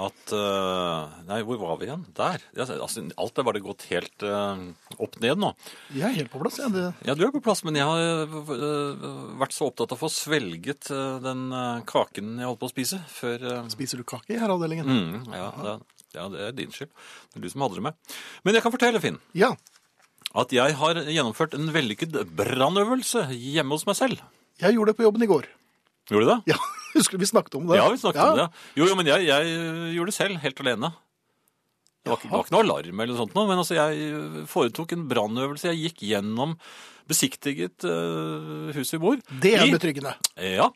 at eh, Nei, hvor var vi igjen? Der. Altså, alt er bare gått helt eh, opp ned nå. Jeg er helt på plass. jeg. Det, Ja, du er på plass, men jeg har eh, vært så opptatt av å få svelget den kaken jeg holdt på å spise før spiser du kake i herreavdelingen? mm, ja, det, ja, det er din skyld. Det er du som hadde det med. Men jeg kan fortelle, Finn, Ja. at jeg har gjennomført en vellykket brannøvelse hjemme hos meg selv. Jeg gjorde det på jobben i går. Gjorde du det? Ja, Husker du vi snakket om det? Ja, vi snakket om det. Jo, jo, men jeg, jeg gjorde det selv, helt alene. Det var, ikke, det var ikke noe alarm eller noe sånt, men altså, jeg foretok en brannøvelse. Jeg gikk gjennom besiktiget uh, huset vi bor. Det er i. betryggende. Ja,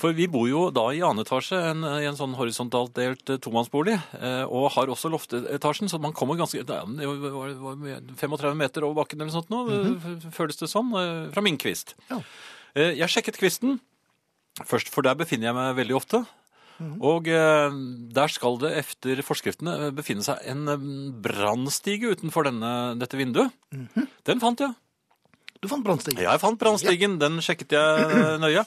for vi bor jo da i annen etasje en, i en sånn horisontalt delt eh, tomannsbolig, eh, og har også loftetasjen, så man kommer ganske det var- var 35 meter over bakken eller sånt nå, eh, føles det som, eh, fra min kvist. Ja. Eh, Jeg sjekket kvisten først, for der befinner jeg meg veldig ofte. Og eh, der skal det efter forskriftene eh, befinne seg en eh, brannstige utenfor denne, dette vinduet. Den fant jeg. Du fant brannstigen. Ja, jeg fant brannstigen. Den sjekket jeg eh, nøye.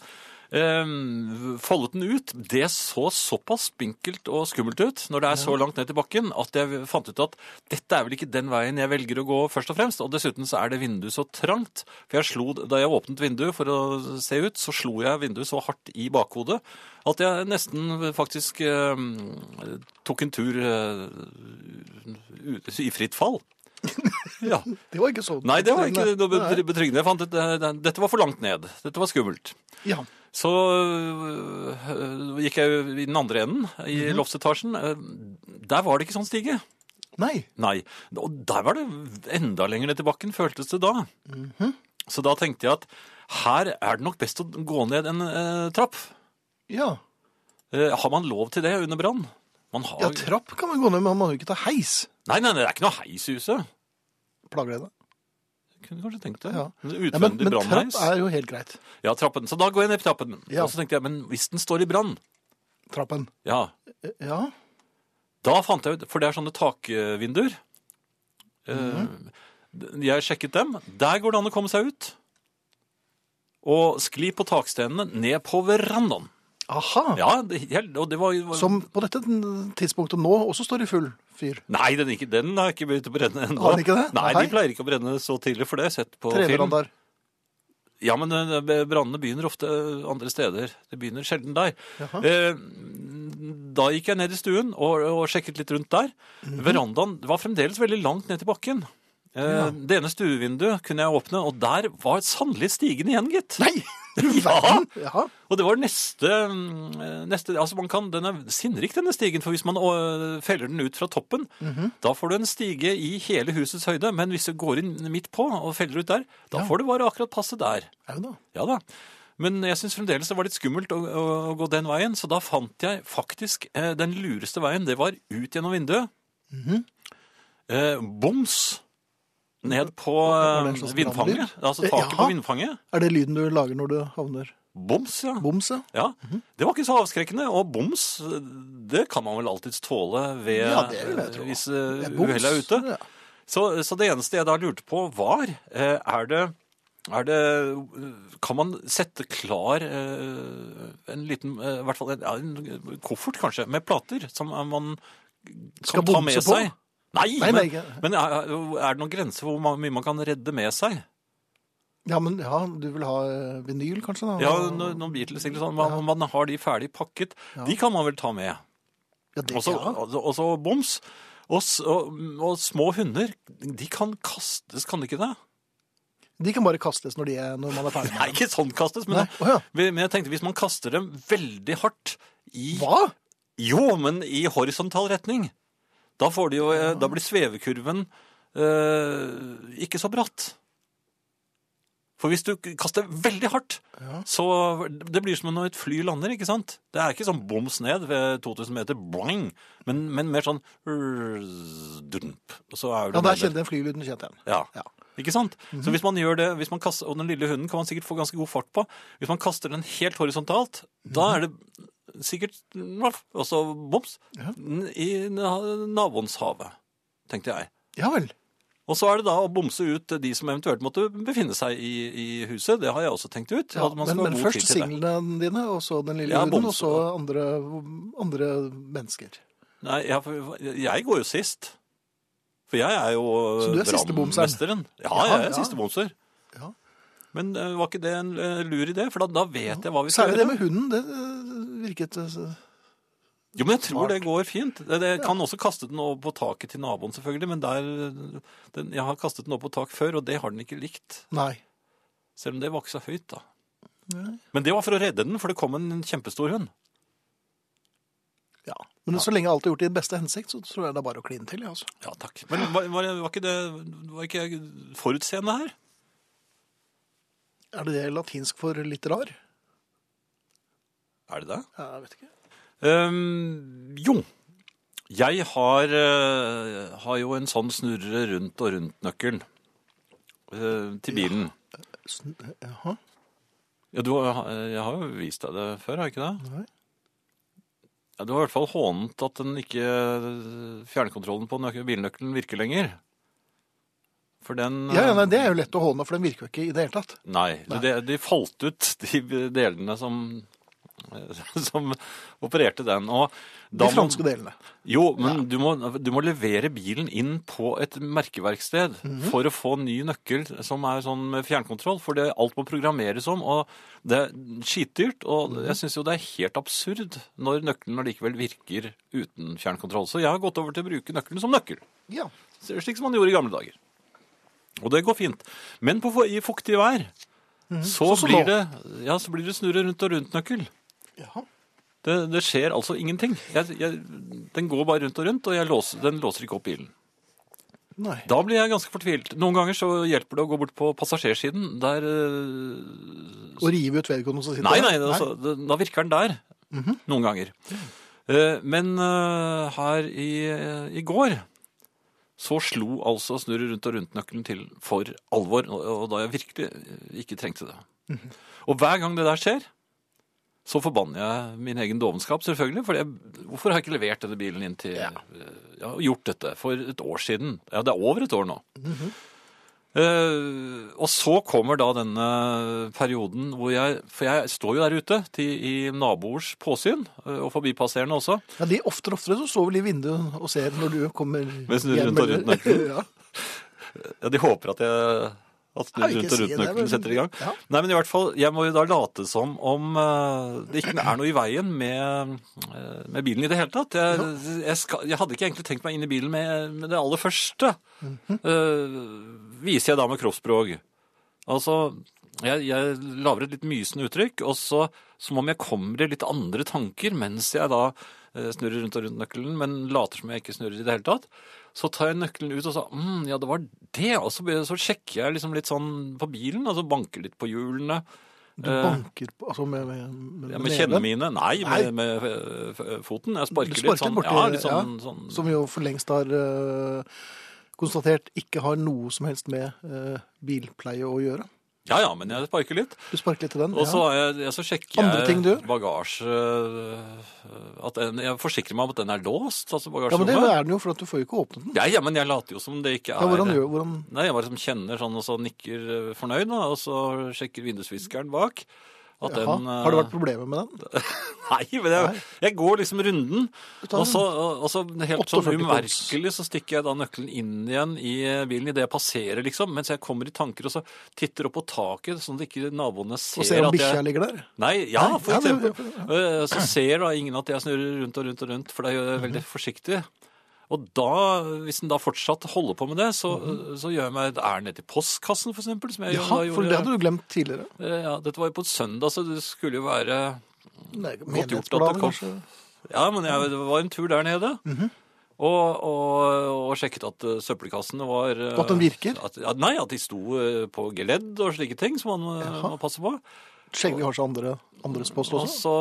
Ehm, foldet den ut. Det så såpass spinkelt og skummelt ut når det er så langt ned til bakken, at jeg fant ut at dette er vel ikke den veien jeg velger å gå først og fremst. Og dessuten så er det vinduet så trangt. For jeg slo, da jeg åpnet vinduet for å se ut, så slo jeg vinduet så hardt i bakhodet at jeg nesten faktisk eh, tok en tur eh, i fritt fall. Ja. Det var ikke så Nei, det var ikke noe betryggende. Jeg fant ut eh, Dette var for langt ned. Dette var skummelt. Ja. Så øh, gikk jeg i den andre enden, i Mhm. loftsetasjen. Eh, Der var det ikke sånn stige. Nei. Nei. Og der var det enda lenger ned til bakken, føltes det da. Mhm. Så da tenkte jeg at her er det nok best å gå ned en eh, trapp. Ja. Eh, har man lov til det under brann? Har... Ja, trapp kan man gå ned, men man må jo ikke ta heis. Nei, nei, nei, det er ikke noe heis i huset. Plager det deg? Kunne kanskje tenkt det. Ja. Men Ja, men, Utvendig men trapp er jo helt greit. Ja, trappen. Så da går jeg ned på trappen. Ja. Og så tenkte jeg, men hvis den står i brann, Trappen. ja, Ja. da fant jeg ut, for det er sånne takvinduer. Eh, Jeg sjekket dem. Der går det an å komme seg ut. Og skli på takstenene ned på verandaen. Aha. Ja, det, og det var, var Som på dette tidspunktet nå også står i full fyr. Nei, den, ikke, den har ikke begynt å brenne ennå. Har den ikke det? Nei, Nei. de pleier ikke å brenne så tidlig, for det har jeg sett på film. Ja, men eh, brannene begynner ofte andre steder. Det begynner sjelden der. Eh, da gikk jeg ned i stuen og, og sjekket litt rundt der. Mhm. Verandaen var fremdeles veldig langt ned til bakken. Eh, Ja. Det ene stuevinduet kunne jeg åpne, og der var sannelig stigen igjen, gitt. Nei! Ja. ja. Og det var neste, mm, neste altså man kan, Den er sinnrik, denne stigen, for hvis man feller den ut fra toppen, Mhm. da får du en stige i hele husets høyde. Men hvis du går inn midt på og feller ut der, da Ja. får du bare akkurat passe der. Au da. Ja da. Men jeg syns fremdeles det var litt skummelt å, å, å gå den veien, så da fant jeg faktisk eh, den lureste veien. Det var ut gjennom vinduet. Mhm. eh, boms ned på eh, vindfanget. Altså Eh, taket jaha. på vindfanget. Er det lyden du lager når du havner Boms, ja. boms? ja? Ja, Mhm. Det var ikke så avskrekkende. Og boms, det kan man vel alltids tåle ved Ja, det hvis uh, Det er uhellet er ute. ja. Så, så det eneste jeg da lurte på, var eh, Er det er det, kan man sette klar eh, en liten eh, I hvert fall en, en koffert, kanskje, med plater som man kan ta med seg? på? Nei, Nei, men, nei, men er, er det noen grense hvor mye man kan redde med seg? Ja, men ja, du vil ha eh, vinyl, kanskje? da? Ja, no- noen Beatles eller sånn, man, man har de ferdig pakket. De kan man vel ta med. Ja, det, Og så ja. og også boms. Og, og, og små hunder, de kan kastes, kan de ikke det? De kan bare kastes når, de er, når man er ferdig med dem. Nei, ikke sånn kastes, men, oh, ja. men jeg tenkte hvis man kaster dem veldig hardt i Hva? Jo, men i horisontal retning. Da, jo, ja. da blir svevekurven eh, ikke så bratt. For hvis du kaster veldig hardt, Ja. så det blir som når et fly lander, ikke sant? Det er ikke sånn boms ned ved 2000 meter, boing, men, men mer sånn dump. Så er Ja, der kjente den flylyden kjente jeg. Ja. Ja. Ikke sant? Så hvis man gjør det, hvis man kaster, og den lille hunden kan man sikkert få ganske god fart på, hvis man kaster den helt horisontalt, da er det sikkert, og så boms, Ja. i na- naboens hage, tenkte jeg. Ja vel. Og så er det da å bomse ut de som eventuelt måtte befinne seg i, i huset. Det har jeg også tenkt ut. Ja, men, men først singlene dine, og så den lille Ja, hunden, og så andre, andre mennesker. Nei, jeg, jeg går jo sist. For jeg er jo Så du er. Ja, jeg er ja. siste bomser. Ja. Men eh, var ikke det en eh, lur idé? For da, da vet jeg hva vi skal Særlig det med hunden, det eh, virket Jo, men jeg tror det går fint. Jeg det kan også kaste den over på taket til naboen, selvfølgelig. Men der, den, jeg har kastet den opp på tak før, og det har den ikke likt. Nei. Selv om det var ikke så høyt, da. Nei. Men det var for å redde den, for det kom en kjempestor hund. Ja. Men så lenge alt er gjort i beste hensikt, så tror jeg det er bare å kline til. ja, Altså. Ja, takk. Men var, var, var ikke det var ikke forutseende her? Er det det latinsk for litt rar? Er det det? Ja, jeg vet ikke. Um, jo. Jeg har, uh, har jo en sånn snurre rundt og rundt-nøkkel uh, til bilen. Sn- Jaha. Ja, du, jeg har jo vist deg det før, har jeg ikke det? Nei. Ja, du har i hvert fall hånet at den ikke fjernkontrollen på nøk- bilnøkkelen virker lenger. For den Ja, ja, nei, Det er jo lett å håne, for den virker jo ikke i det hele tatt. Nei, De, de falt ut, de delene som, som opererte den. Og De da må- franske delene. Jo, men du, må, du må levere bilen inn på et merkeverksted Mhm. for å få ny nøkkel som er sånn med fjernkontroll. For det, alt må programmeres om, og det er skitdyrt. Og Mhm. jeg syns jo det er helt absurd når nøkkelen allikevel virker uten fjernkontroll. Så jeg har gått over til å bruke nøkkelen som nøkkel. Ja. Slik som man gjorde i gamle dager. Og det går fint. Men på, i fuktig vær så, så, som blir det, ja, så blir det snurre rundt og rundt-nøkkel. Jaha. Det, det skjer altså ingenting. Jeg, jeg, den går bare rundt og rundt, og låser, den låser ikke opp bilen. Nei. Da blir jeg ganske fortvilt. Noen ganger så hjelper det å gå bort på passasjersiden. Der Og Å rive ut vedkommende som sitter Nei, der? nei, altså, det- da virker den der. Noen ganger. Eh, Men uh, her i, i går så slo altså snurret rundt og rundt-nøkkelen til for alvor, og og da jeg virkelig ikke trengte det. Og hver gang det der skjer, så forbanner jeg min egen dovenskap, selvfølgelig. For jeg, hvorfor har jeg ikke levert denne bilen inn til Ja. ja, gjort dette for et år siden? Ja, det er over et år nå. Eh, og så kommer da denne perioden hvor jeg For jeg står jo der ute til, i naboers påsyn, uh, og forbipasserende også. Ja, de Oftere og oftere så står vel i vinduet og ser når du kommer snurr hjem, rundt og rundt nøkkelen. ja. Ja, De håper at jeg at du rundt og rundt-nøkkelen setter i gang. Ja. Nei, men i hvert fall, jeg må jo da late som om uh, det ikke er noe i veien med, uh, med bilen i det hele tatt. Jeg, jeg, skal, jeg hadde ikke egentlig tenkt meg inn i bilen med, med det aller første. Mm -hmm. uh, viser jeg da med kroppsspråk. Altså, jeg, jeg lager et litt mysende uttrykk, og så som om jeg kommer i litt andre tanker mens jeg da snurrer rundt og rundt nøkkelen, men later som jeg ikke snurrer i det hele tatt. Så tar jeg nøkkelen ut og sa mm, ja, det var det. Og så, så sjekker jeg liksom litt sånn på bilen, altså banker litt på hjulene. Du Eh, banker på altså med, med, med, Ja, med kjennene mine. Nei, Nei. med, med foten. Jeg sparker, sparker litt sånn. borti- ja, litt sånn, ja, sånn Som jo for lengst har uh, konstatert ikke har noe som helst med uh, bilpleie å gjøre. Ja ja, men jeg sparker litt. Du sparker litt til den. Og så, ja. jeg, så sjekker Andre jeg ting du gjør? bagasje øh, at den, Jeg forsikrer meg om at den er låst, altså ja, men det bagasjerommet. er den jo, for at du får jo ikke åpnet den. Ja, ja, men jeg later jo som det ikke er Ja, hvordan gjør hvordan Nei, jeg bare liksom kjenner sånn, og så nikker øh, fornøyd, da, og så sjekker vindusviskeren bak. At Jaha, den, Har det vært problemer med den? Nei, men jeg, jeg går liksom runden, og så, og så helt sånn 48 umerkelig så stikker jeg da nøkkelen inn igjen i bilen idet jeg passerer, liksom, mens jeg kommer i tanker og så titter opp på taket, sånn at ikke naboene ser, Og ser om at bikkja ligger der? Nei, ja, for eksempel. Eh, Så ser da ingen at jeg snurrer rundt og rundt og rundt, for det jeg Mhm. veldig forsiktig. Og da, hvis den da fortsatt holder på med det, så, så gjør jeg meg et ærend ned til postkassen, Mhm. Ja, da for det hadde du glemt tidligere. Eh, Ja, dette var jo på et søndag, så det skulle jo være Nei, Godt gjort at det kom. kanskje? Ja, men jeg, det var en tur der nede. Mhm. og, og, og sjekket at uh, søppelkassene var At de virker? At, nei, at de sto på geledd og slike ting som man Jaha. må passe på. Sjekker vi seg andre, andres post Og så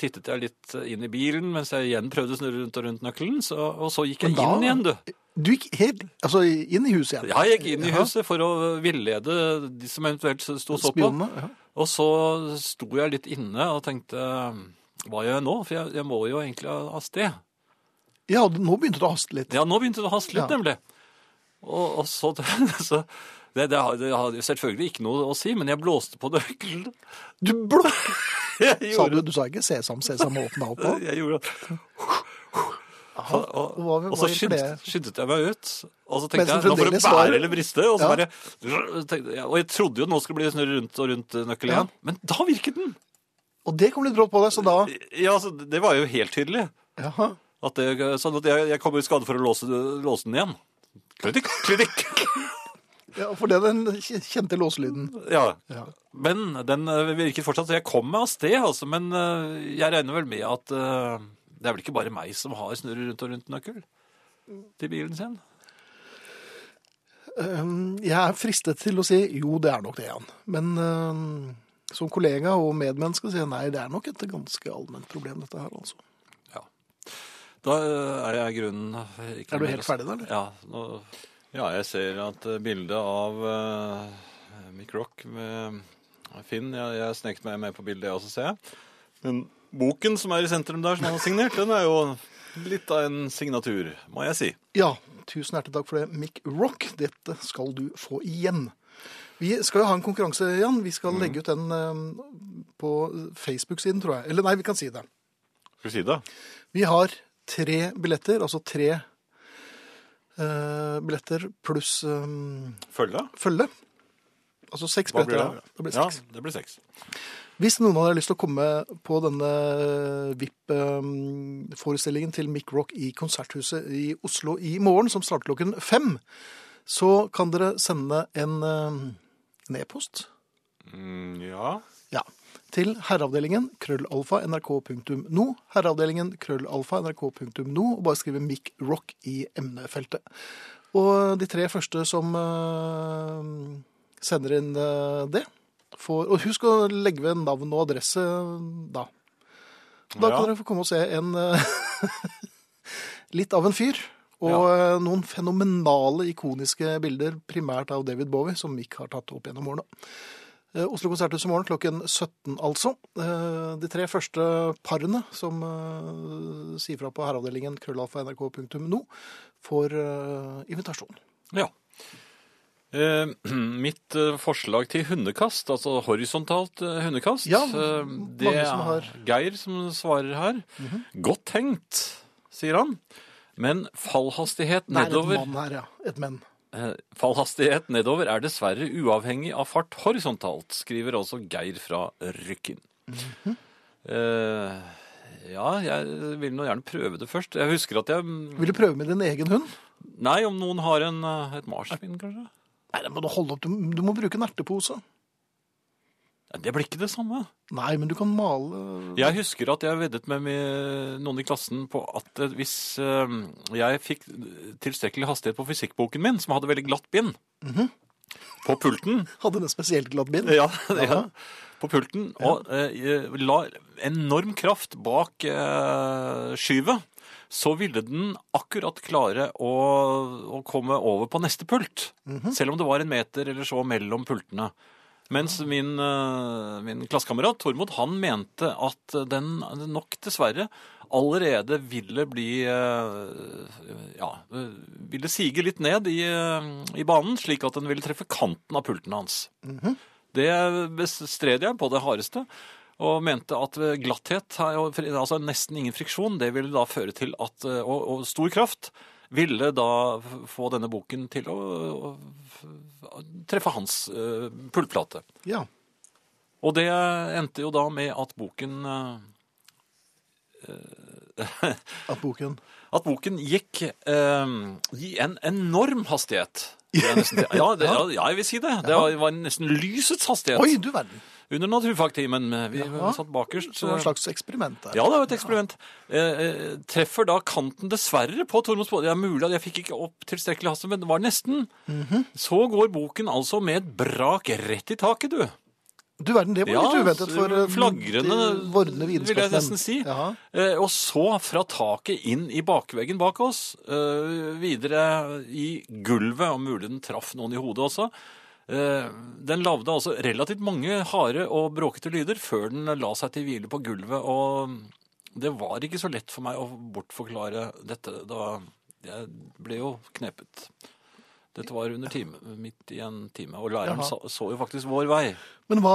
tittet jeg litt inn i bilen mens jeg igjen prøvde å snurre rundt og rundt nøkkelen. Så, og så gikk jeg da- inn igjen, du. Du gikk helt Altså inn i huset igjen? Ja, jeg gikk inn i huset for å villede de som eventuelt sto så på. Ja. Og så sto jeg litt inne og tenkte hva gjør jeg nå? For jeg, jeg må jo egentlig av sted. ja, nå begynte det å haste litt. Ja, nå begynte det å haste litt, Ja. nemlig. Og, og så, så det, det, det hadde selvfølgelig ikke noe å si, men jeg blåste på nøkkelen. Du blå... Sa du, du sa ikke sesam, sesam, åpna opp nå? Jeg gjorde det. Aha, Og, og, så skyndet jeg meg ut. Og så tenkte jeg, nå får det bære eller briste. Og, så Ja. bare, jeg- og jeg trodde jo nå skulle bli snurre rundt og rundt nøkkelen Ja. igjen. Men da virket den! Og det kom litt brått på deg, så da Ja, så det var jo helt tydelig. Jaha. At det, sånn at jeg, jeg kom i skade for å låse, låse den igjen. Klinikk, klinikk. Ja, for det er den kjente låselyden. Ja. Ja. Men den virker fortsatt, så jeg kom meg av sted, altså. Men eh, jeg regner vel med at eh, det er vel ikke bare meg som har snurrer rundt og rundt nøkkel til bilen sin. Um, Jeg er fristet til å si jo, det er nok det, Jan. Men som kollega og medmenneske sier jeg nei, det er nok et ganske allment problem, dette her, altså. Ja. Da eh, er jeg grunnen eh, Er du helt ferdig da, eller? Ja. Nå, ja, jeg ser at eh, bildet av uh, Mick Rock med Finn Jeg, jeg sneket meg med på bildet, jeg også, ser jeg. Men boken som er i sentrum der, som han har signert, den er jo litt av en signatur, må jeg si. Ja, tusen hjertelig takk for det, Mick Rock. Dette skal du få igjen. Vi skal jo ha en konkurranse, Jan. Vi skal legge ut den um, på Facebook-siden, tror jeg. Eller nei, vi kan si det. Skal vi si det? Vi har tre billetter, altså tre eh, billetter pluss um, Følge? følge. Altså seks Hva blir billetter. det? da. Det blir Ja, det blir seks. Hvis noen hadde lyst til å komme på denne VIP-forestillingen til Mick Rock i Konserthuset i Oslo i morgen, som starter klokken fem, så kan dere sende en eh, en e-post Mm, ja. ja, til herreavdelingen krøllalfa nrk.no, herreavdelingen krøllalfa nrk.no, og bare skrive Mick Rock i emnefeltet. Og de tre første som eh, sender inn eh, det, får Og husk å legge ved navn og adresse da. Da Ja. kan dere få komme og se en eh, litt av en fyr. Og ja. noen fenomenale, ikoniske bilder, primært av David Bowie, som Mick har tatt opp gjennom årene. Eh, Oslo Konserthus i morgen klokken 17, altså. Eh, De tre første parene som eh, sier fra på herreavdelingen krøllalfa.nrk.no, får invitasjon. Ja. Eh, mitt forslag til hundekast, altså horisontalt hundekast, Ja, det har- er Geir som svarer her. Godt tenkt, sier han. Men fallhastighet Det er et mann her, ja. Et menn. Eh, Fallhastighet nedover er dessverre uavhengig av fart horisontalt, skriver altså Geir fra Rykken. eh, ja, jeg vil nå gjerne prøve det først. Jeg husker at jeg Vil du prøve med din egen hund? Nei, om noen har en, eh, et marsvin, kanskje? Nei, det må du holde opp. Du, du må bruke en ertepose. Det blir ikke det samme. Nei, men du kan male Jeg husker at jeg veddet med noen i klassen på at eh, hvis eh, jeg fikk tilstrekkelig hastighet på fysikkboken min, som hadde veldig glatt bind, på pulten Hadde den spesielt glatt bind. Ja, ja. På pulten. Og eh, la enorm kraft bak eh, skyvet. Så ville den akkurat klare å, å komme over på neste pult. Selv om det var en meter eller så mellom pultene. Mens min, eh, min klassekamerat Tormod han mente at den nok dessverre allerede ville bli eh, Ja, ville sige litt ned i, eh, i banen, slik at den ville treffe kanten av pulten hans. Det bestred jeg på det hardeste, og mente at glatthet, altså nesten ingen friksjon, det ville da føre til at Og, og stor kraft ville da få denne boken til å, å treffe hans uh, pultplate. Ja. Og det endte jo da med at boken uh, At boken At boken gikk uh, i en enorm hastighet. nesten. Ja, det, ja, jeg vil si det. Det var, var nesten lysets hastighet. Oi, du verden. Under naturfagtimen. Vi Jaha. satt bakerst. Så det var et slags eksperiment der. Ja, det var et eksperiment. Ja. eh, treffer da kanten dessverre på Tormods båt. Det er mulig at jeg fikk ikke opp tilstrekkelig hastighet, men det var nesten. Mhm. Så går boken altså med et brak rett i taket, du. Du verden, det var Ja, litt uventet for eh, flagrende, de vordende vil jeg nesten si. Ja. Eh, og så fra taket inn i bakveggen bak oss, eh, videre i gulvet, om mulig den traff noen i hodet også. Eh, den lagde altså relativt mange harde og bråkete lyder før den la seg til hvile på gulvet, og det var ikke så lett for meg å bortforklare dette da jeg ble jo knepet. Dette var under time, midt i en time, og læreren så, så jo faktisk vår vei. Men hva,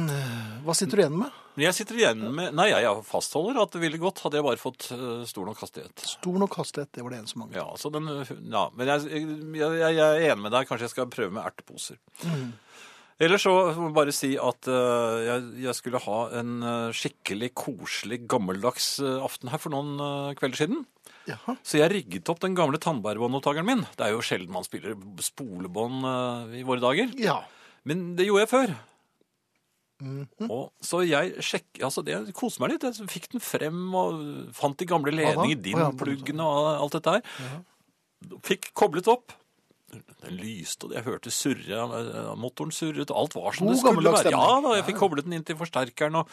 hva sitter du igjen med? Jeg sitter igjen med Nei, jeg fastholder at det ville gått hadde jeg bare fått eh, stor nok hastighet. Stor nok hastighet, det var det eneste mange. Ja, så den, ja men jeg, jeg, jeg er enig med deg. Kanskje jeg skal prøve med erteposer. Ellers så må jeg bare si at uh, jeg, jeg skulle ha en eh, skikkelig koselig, gammeldags aften her for noen kvelder siden. Jaha. Så jeg rigget opp den gamle tannbærebåndopptakeren min. Det er jo sjelden man spiller spolebånd eh, i våre dager. Ja. Men det gjorde jeg før. Mhm. Og så jeg sjekk, altså det koste meg litt. Jeg fikk den frem og fant de gamle ledningene, DIN-pluggene og alt dette her. Fikk koblet opp. Den lyste, og jeg hørte surre, eh, motoren surret, og alt var som God det skulle være. Ja da, jeg fikk koblet den inn til forsterkeren, og,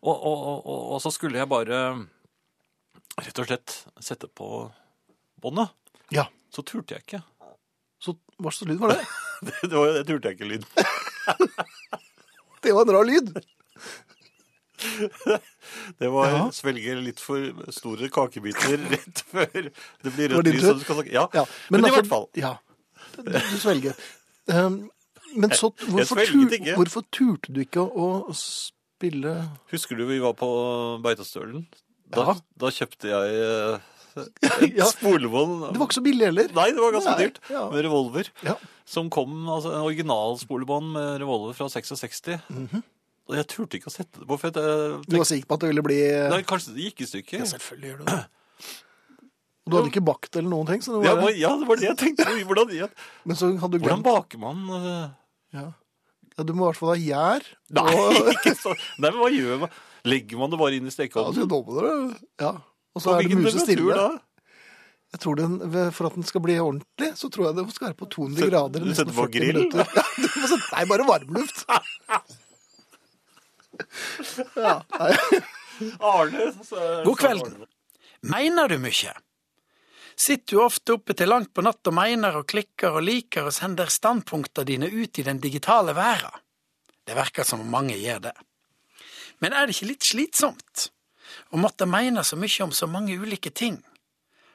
og, og, og, og så skulle jeg bare rett og slett sette på båndet. ja. Så turte jeg ikke. Så hva slags lyd var det? Det, det, var, det turte jeg ikke lyd. Det var en rar lyd. Det var Ja. svelge litt for store kakebiter rett før det blir var rødt lys. og du skal snakke- Ja. Ja. Men, i altså- hvert fall. Ja. Du, du svelger. Um, men så hvorfor, svelget tur, ikke. hvorfor turte du ikke å, å spille Husker du vi var på Beitostølen? Da, da kjøpte jeg eh, et Ja. spolebånd. Det var ikke så billig heller. Nei, det var ganske Nei, dyrt. ja. Med revolver. Ja. Som kom, altså en originalspolebånd med revolver fra 66. Mhm. Og jeg turte ikke å sette det på, for jeg tenkte, Du var sikker på at det ville bli Nei, kanskje det gikk i stykker. Ja, selvfølgelig gjør du det. Og du hadde ikke bakt eller noen ting, så det Ja, var, men- ja, det var det jeg tenkte. Hvordan, jeg... men så hadde du Hvordan baker man eh, ja. ja, Du må i hvert fall ha gjær. Nei, Og, ikke så. Nei, men hva gjør man? Legger man det bare inn i ja, stekeovnen? så dobler det. Ja. Og så er det musestille. da? Jeg tror den, For at den skal bli ordentlig, så tror jeg det skal være på 200 grader i du setter på 40 grill? Ja, du må sette, nei, bare varmluft. Ja. Arne. God kvelden. Mener du mye? Sitter du ofte oppe til langt på natt og mener og klikker og liker og sender standpunktene dine ut i den digitale verden? Det virker som om mange gjør det. Men er det ikke litt slitsomt å måtte mene så mye om så mange ulike ting?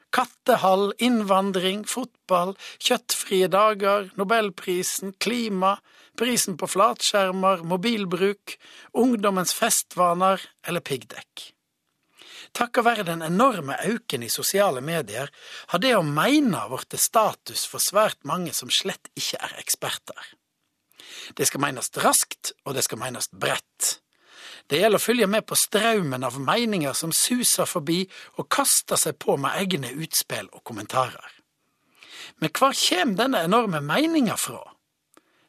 Kattehall, innvandring, fotball, kjøttfrie dager, nobelprisen, klima, prisen på flatskjermer, mobilbruk, ungdommens festvaner eller piggdekk. Takket være den enorme auken i sosiale medier har det å mene blitt status for svært mange som slett ikke er eksperter. Det skal menes raskt, og det skal menes bredt. Det gjelder å følge med på straumen av meninger som suser forbi og kaster seg på med egne utspill og kommentarer. Men hvor kommer denne enorme meninga fra?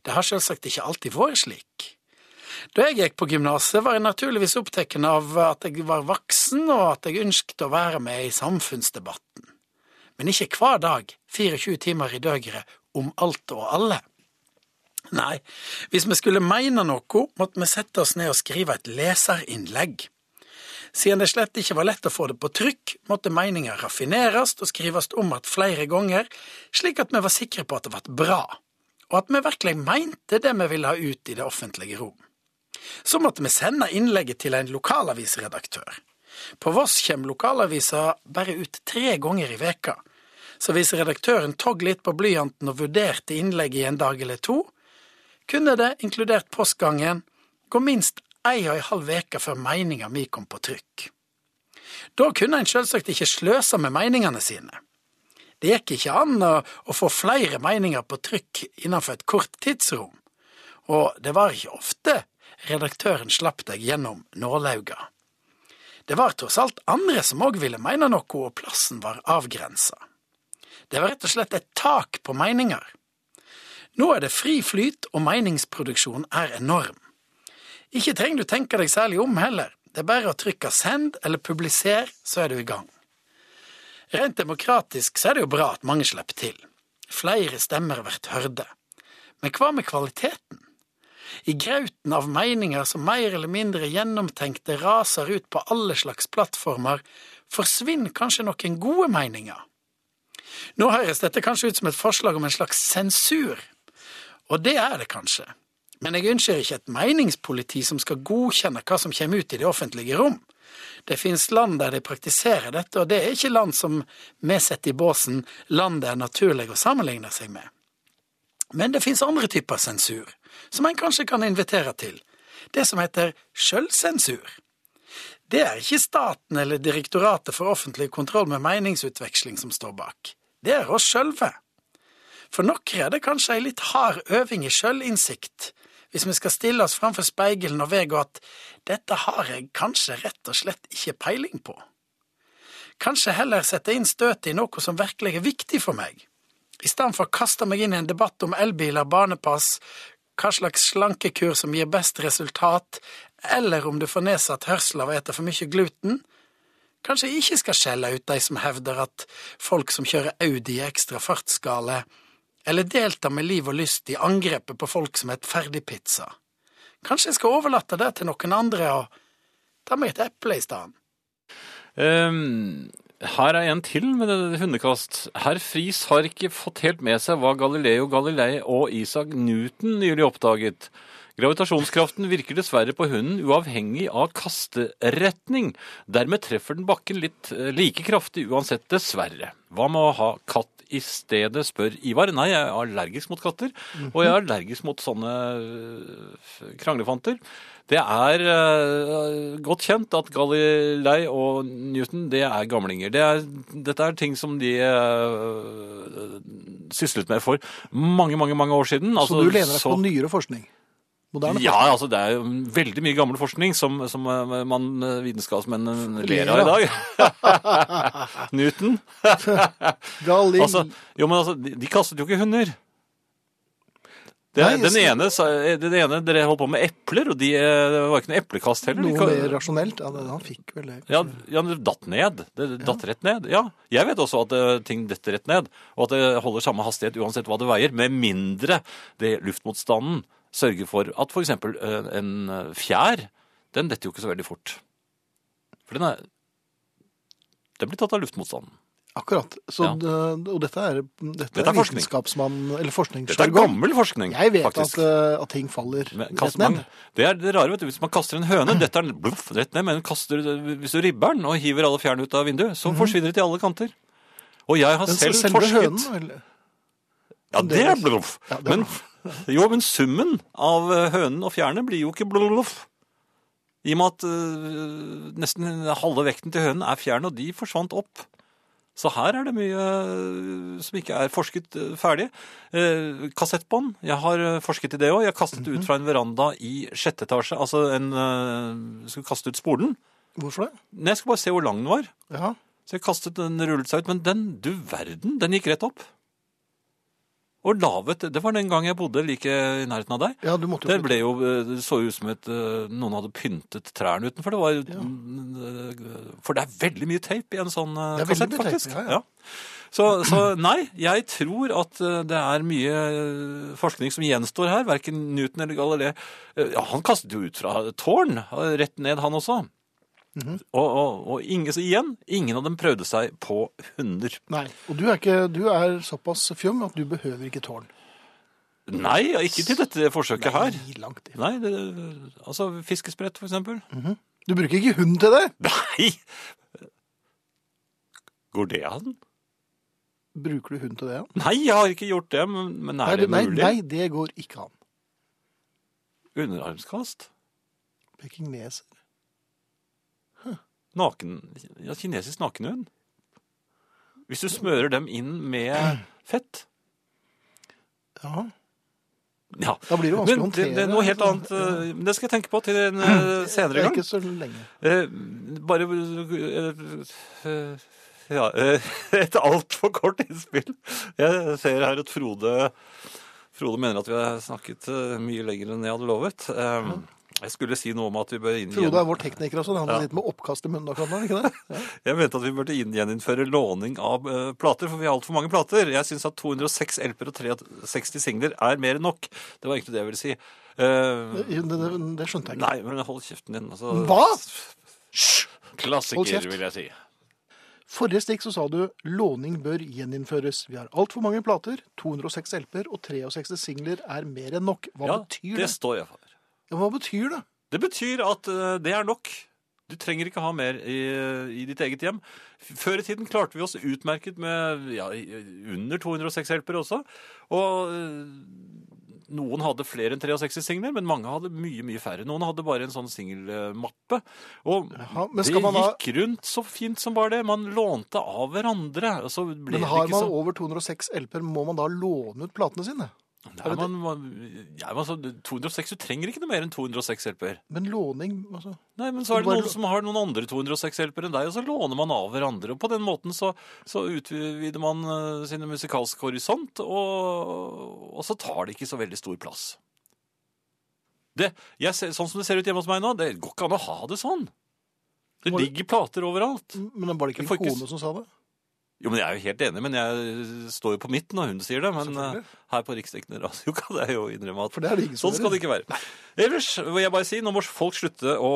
Det har selvsagt ikke alltid vært slik. Da jeg gikk på gymnaset, var jeg naturligvis opptatt av at jeg var voksen, og at jeg ønsket å være med i samfunnsdebatten. Men ikke hver dag, 24 timer i døgnet, om alt og alle. Nei, hvis vi skulle mene noe, måtte vi sette oss ned og skrive et leserinnlegg. Siden det slett ikke var lett å få det på trykk, måtte meninga raffineres og skrives om at flere ganger, slik at vi var sikre på at det ble bra, og at vi virkelig mente det vi ville ha ut i det offentlige rom. Så måtte vi sende innlegget til en lokalavisredaktør. På Voss kommer lokalavisa bare ut tre ganger i veka, så hvis redaktøren togg litt på blyanten og vurderte innlegget i en dag eller to, kunne det, inkludert postgangen, gå minst ei og ei halv uke før meninga mi kom på trykk. Da kunne en selvsagt ikke sløse med meningene sine. Det gikk ikke an å, å få flere meninger på trykk innenfor et kort tidsrom, og det var ikke ofte redaktøren slapp deg gjennom nålauga. Det var tross alt andre som òg ville mene noe, og plassen var avgrensa. Det var rett og slett et tak på meninger. Nå er det fri flyt, og meningsproduksjonen er enorm. Ikke trenger du tenke deg særlig om heller, det er bare å trykke send eller publiser, så er du i gang. Rent demokratisk så er det jo bra at mange slipper til. Flere stemmer blir hørte. Men hva med kvaliteten? I grauten av meninger som mer eller mindre gjennomtenkte raser ut på alle slags plattformer, forsvinner kanskje noen gode meninger. Nå høres dette kanskje ut som et forslag om en slags sensur, og det er det kanskje. Men jeg ønsker ikke et meningspoliti som skal godkjenne hva som kommer ut i det offentlige rom. Det finnes land der de praktiserer dette, og det er ikke land som vi setter i båsen land det er naturlig å sammenligne seg med. Men det finnes andre typer sensur, som en kanskje kan invitere til. Det som heter sjølsensur. Det er ikke staten eller Direktoratet for offentlig kontroll med meningsutveksling som står bak. Det er oss sjølve. For noen er det kanskje ei litt hard øving i sjølinnsikt, hvis vi skal stille oss framfor speilet og vedgå at dette har jeg kanskje rett og slett ikke peiling på. Kanskje heller sette inn støtet i noe som virkelig er viktig for meg, i stedet for å kaste meg inn i en debatt om elbiler, barnepass, hva slags slankekur som gir best resultat, eller om du får nedsatt hørsel av å ete for mye gluten. Kanskje jeg ikke skal skjelle ut de som hevder at folk som kjører Audi i ekstra fartsskala, eller delta med liv og lyst i angrepet på folk som et ferdigpizza. Kanskje jeg skal overlate det til noen andre og ta meg et eple i stedet. Um, her er en til med det hundekast. Herr Friis har ikke fått helt med seg hva Galileo Galilei og Isak Newton nylig oppdaget. Gravitasjonskraften virker dessverre på hunden uavhengig av kasteretning. Dermed treffer den bakken litt eh, like kraftig uansett, dessverre. Hva med å ha katt i stedet, spør Ivar. Nei, jeg er allergisk mot katter, og jeg er allergisk mot sånne øh, kranglefanter. Det er uh, godt kjent at Galilei og Newton det er gamlinger. Det er, dette er ting som de uh, syslet med for mange, mange mange år siden. Så Altså, du lener deg så- på nyere forskning? Moderne ja, altså det er jo veldig mye gammel forskning som, som eh, man eh, vitenskapsmenn ler av i dag. Newton. forskning? Altså, jo, men altså, de, de kastet jo ikke hunder. Det, Nei, den, ene, den ene Dere holdt på med epler, og de, eh, det var ikke noe eplekast heller. Noe mer rasjonelt? Ja, det, han fikk vel det. ja, ja, det datt ned. Det datt rett ned. Ja, jeg vet også at eh, ting detter rett ned, og at det holder samme hastighet uansett hva det veier, med mindre det luftmotstanden sørger for at eksempel eh, en eh, fjær, den detter jo ikke så veldig fort. For den er Den blir tatt av luftmotstanden. Akkurat. Så, Ja. det- og dette er, dette Dette er forskning. vitenskapsmann, eller Dette er gammel forskning, Jeg vet faktisk. at, eh, at ting faller Men rett man, ned. det er det rare, vet du. Hvis man kaster en høne, dette er den bluff, rett ned, men kaster, hvis du ribber den og hiver alle fjærene ut av vinduet, så forsvinner det til alle kanter. Og jeg har Men selv forsket hønen, eller? Ja, det er bluff. Ja, det er Men, jo, men summen av eh, hønen og fjærene blir jo ikke bluff. I og med at eh, nesten halve vekten til hønen er fjærene, og de forsvant opp. Så her er det mye eh, som ikke er forsket eh, ferdig. Kassettbånd, jeg har forsket i det òg. Jeg kastet det ut fra en veranda i sjette etasje. Altså en Skulle kaste ut spolen. Hvorfor det? Nei, jeg skulle bare se hvor lang den var. Ja. Så jeg kastet den, rullet seg ut, men den, du verden, den gikk rett opp. Og lavet, det var den gang jeg bodde like i nærheten av deg. ja, du måtte Det jo ble jo, det så ut som et, eh, noen hadde pyntet trærne utenfor. Det var, ja. For det er veldig mye teip i en sånn eh, kassett, faktisk. Tape, ja, ja. Så, så nei, jeg tror at eh, det er mye eh, forskning som gjenstår her. Verken Newton eller Galilei. Eh, han kastet jo ut fra tårn, eh, rett ned han også. Mhm. Og, og, og ingen, så igjen, ingen av dem prøvde seg på hunder. Nei, og du er, ikke, du er såpass fjom at du behøver ikke tårn. Nei, ikke til dette forsøket her. Nei, langt ifra. Nei, det, altså fiskesprett for eksempel. Du bruker ikke hund til det? Nei! Går det an? Bruker du hund til det? Ja? Nei, jeg har ikke gjort det, men, men er Nei, det nei, mulig? nei, det går ikke an. Underarmskast? Pekingneser. Naken, ja, kinesisk nakenhund? Hvis du smører dem inn med fett? Ja, Ja. da blir det vanskelig å Men det, håndtere. det er noe helt annet. Ja. eh, Det skal jeg tenke på til en eh, senere Det er gang. ikke så lenge. Eh, bare Ja, et altfor kort innspill. Jeg ser her at Frode Frode mener at vi har snakket mye lenger enn jeg hadde lovet. Eh, Jeg skulle si noe om at vi bør inn Frode er vår tekniker også. Han Ja. sitter med oppkast i munnen akkurat nå, ikke det? Ja. Jeg mente at vi burde inn- gjeninnføre låning av uh, plater, for vi har altfor mange plater. Jeg syns at 206 LP-er og 63 singler er mer enn nok. Det var egentlig det jeg ville si. Uh, Det, det, det skjønte jeg ikke. nei, men hold kjeften din. Altså, Hva? Hysj! Klassiker, vil jeg si. Forrige stikk så sa du låning bør gjeninnføres. Vi har altfor mange plater, 206 LP-er og 63 singler er mer enn nok. Hva Ja, betyr det det? står jeg for. Ja, hva betyr det? Det betyr at eh, det er nok. Du trenger ikke ha mer i, i ditt eget hjem. Før i tiden klarte vi oss utmerket med ja, under 206 hjelpere også. Og eh, noen hadde flere enn 63 singler, men mange hadde mye, mye færre. Noen hadde bare en sånn singelmappe. Og Jaha, men det skal man ha, gikk rundt så fint som bare det. Man lånte av hverandre. og Så ble men det har ikke man så... over 206 LP-er, må man da låne ut platene sine? Nei, man, man, ja, altså, 206, Du trenger ikke noe mer enn 206 hjelper. Men låning altså. Nei, men så er det noen som har noen andre 206 hjelper enn deg, og så låner man av hverandre. Og på den måten så, så utvider man uh, sin musikalske horisont, og, og så tar det ikke så veldig stor plass. Det, jeg ser, sånn som det ser ut hjemme hos meg nå, det går ikke an å ha det sånn. Det ligger plater overalt. Men var det ikke en kone som sa det? Jo, men Jeg er jo helt enig, men jeg står jo på midten når hun sier det. Men eh, her på Riksdekkende radio kan jeg jo innrømme at er Sånn skal det ikke være. Ellers vil jeg bare si, nå må folk slutte å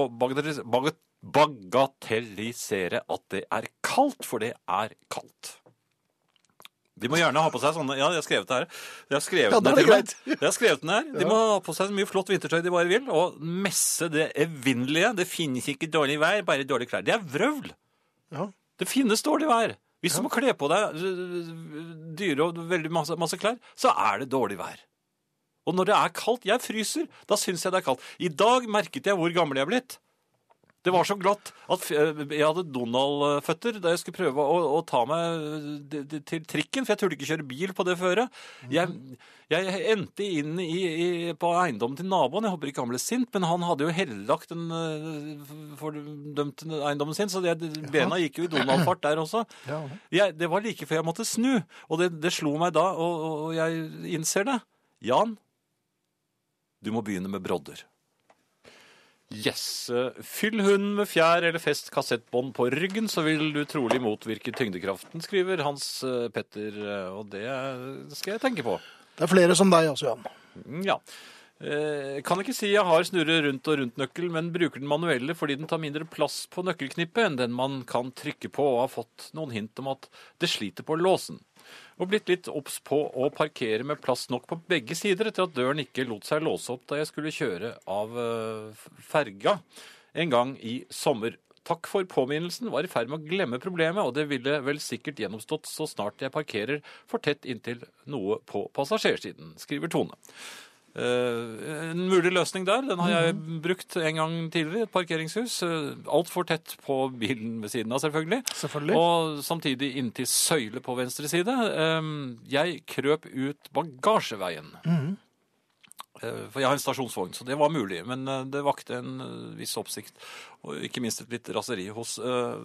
bagatellisere at det er kaldt, for det er kaldt. De må gjerne ha på seg sånne Ja, jeg har skrevet det her. Jeg har skrevet Ja, er det greit. Jeg har skrevet den her. De må ha på seg så mye flott vintertøy de bare vil, og messe det evinnelige. Det finnes ikke dårlig vær, bare dårlige klær. Det er vrøvl. Ja. Det finnes dårlig vær. Hvis du må kle på deg øh, dyre og veldig masse, masse klær, så er det dårlig vær. Og når det er kaldt Jeg fryser. Da syns jeg det er kaldt. I dag merket jeg hvor gammel jeg er blitt. Det var så glatt at øh, jeg hadde Donald-føtter da jeg skulle prøve å, å ta meg til trikken, for jeg turte ikke kjøre bil på det føret. Jeg, jeg endte inn i, i, på eiendommen til naboen. Jeg håper ikke han ble sint, men han hadde jo hellagt den øh, fordømte eiendommen sin, så det, bena gikk jo i Donald-fart der også. Jeg, det var like før jeg måtte snu, og det, det slo meg da, og- og jeg innser det. Jan, du må begynne med brodder. Yes. Fyll hunden med fjær eller fest kassettbånd på ryggen, så vil du trolig motvirke tyngdekraften, skriver Hans eh, Petter, eh, og det skal jeg tenke på. Det er flere som deg også, Jan. Mm, Ja. Eh, kan ikke si jeg har snurre rundt og rundt-nøkkel, men bruker den manuelle fordi den tar mindre plass på nøkkelknippet enn den man kan trykke på, og har fått noen hint om at det sliter på låsen. Og blitt litt obs på å parkere med plass nok på begge sider etter at døren ikke lot seg låse opp da jeg skulle kjøre av eh, ferga en gang i sommer. Takk for påminnelsen. Var i ferd med å glemme problemet, og det ville vel sikkert gjennomstått så snart jeg parkerer for tett inntil noe på passasjersiden, skriver Tone. Eh, en mulig løsning der, den har jeg brukt en gang tidligere et parkeringshus. Uh, Altfor tett på bilen ved siden av, selvfølgelig. Selvfølgelig. Og samtidig inntil søyle på venstre side. Eh, jeg krøp ut bagasjeveien. Mm. For jeg har en stasjonsvogn, så det var mulig. Men eh, det vakte en eh, viss oppsikt, og ikke minst et litt raseri hos eh,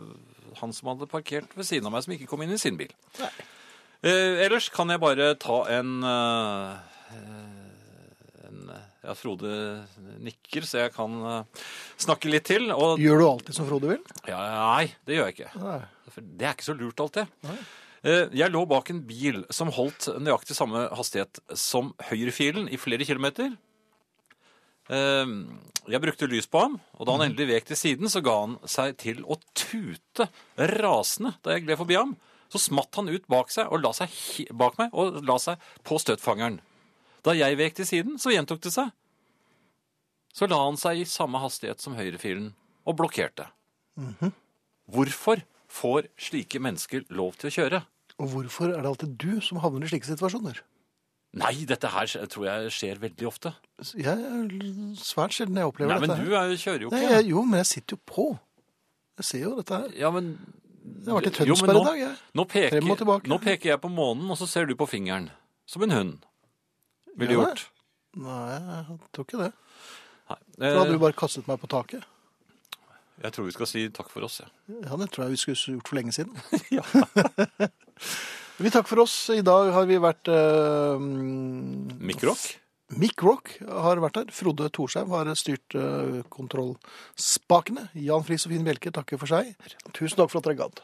han som hadde parkert ved siden av meg, som ikke kom inn i sin bil. Eh, ellers kan jeg bare ta en, eh, en Ja, Frode nikker, så jeg kan eh, snakke litt til. Og Gjør du alltid som Frode vil? ja, nei, det gjør jeg ikke. Nei. Det er ikke så lurt alltid. Nei. Eh, Jeg lå bak en bil som holdt nøyaktig samme hastighet som høyrefilen i flere kilometer. Eh, Jeg brukte lys på ham, og da han endelig vek til siden, så ga han seg til å tute rasende da jeg gled forbi ham. Så smatt han ut bak, seg og la seg bak meg og la seg på støtfangeren. Da jeg vek til siden, så gjentok det seg. Så la han seg i samme hastighet som høyrefilen og blokkerte. Hvorfor får slike mennesker lov til å kjøre? Og hvorfor er det alltid du som havner i slike situasjoner? Nei, dette her tror jeg skjer veldig ofte. Jeg er svært sjelden jeg opplever Nei, men dette. du er, kjører jo Nei, ikke. jeg, jo, men jeg sitter jo på. Jeg ser jo dette her. Ja, men Jeg har vært i Tønsberg i dag, jeg. Nå peker, nå peker jeg på månen, og så ser du på fingeren. Som en hund. Ville Ja, gjort. Nei, jeg tror ikke det. Nei. Da hadde Eh, du bare kastet meg på taket. Jeg tror vi skal si takk for oss, ja. Ja, det tror jeg vi skulle gjort for lenge siden. Ja. Vi takker for oss. I dag har vi vært uh, mm, Mikrock? Mick Rock har vært her. Frode Thorshaug har styrt eh, kontrollspakene. Jan Friis og Finn Bjelke takker for seg. Tusen takk for at dere gadd.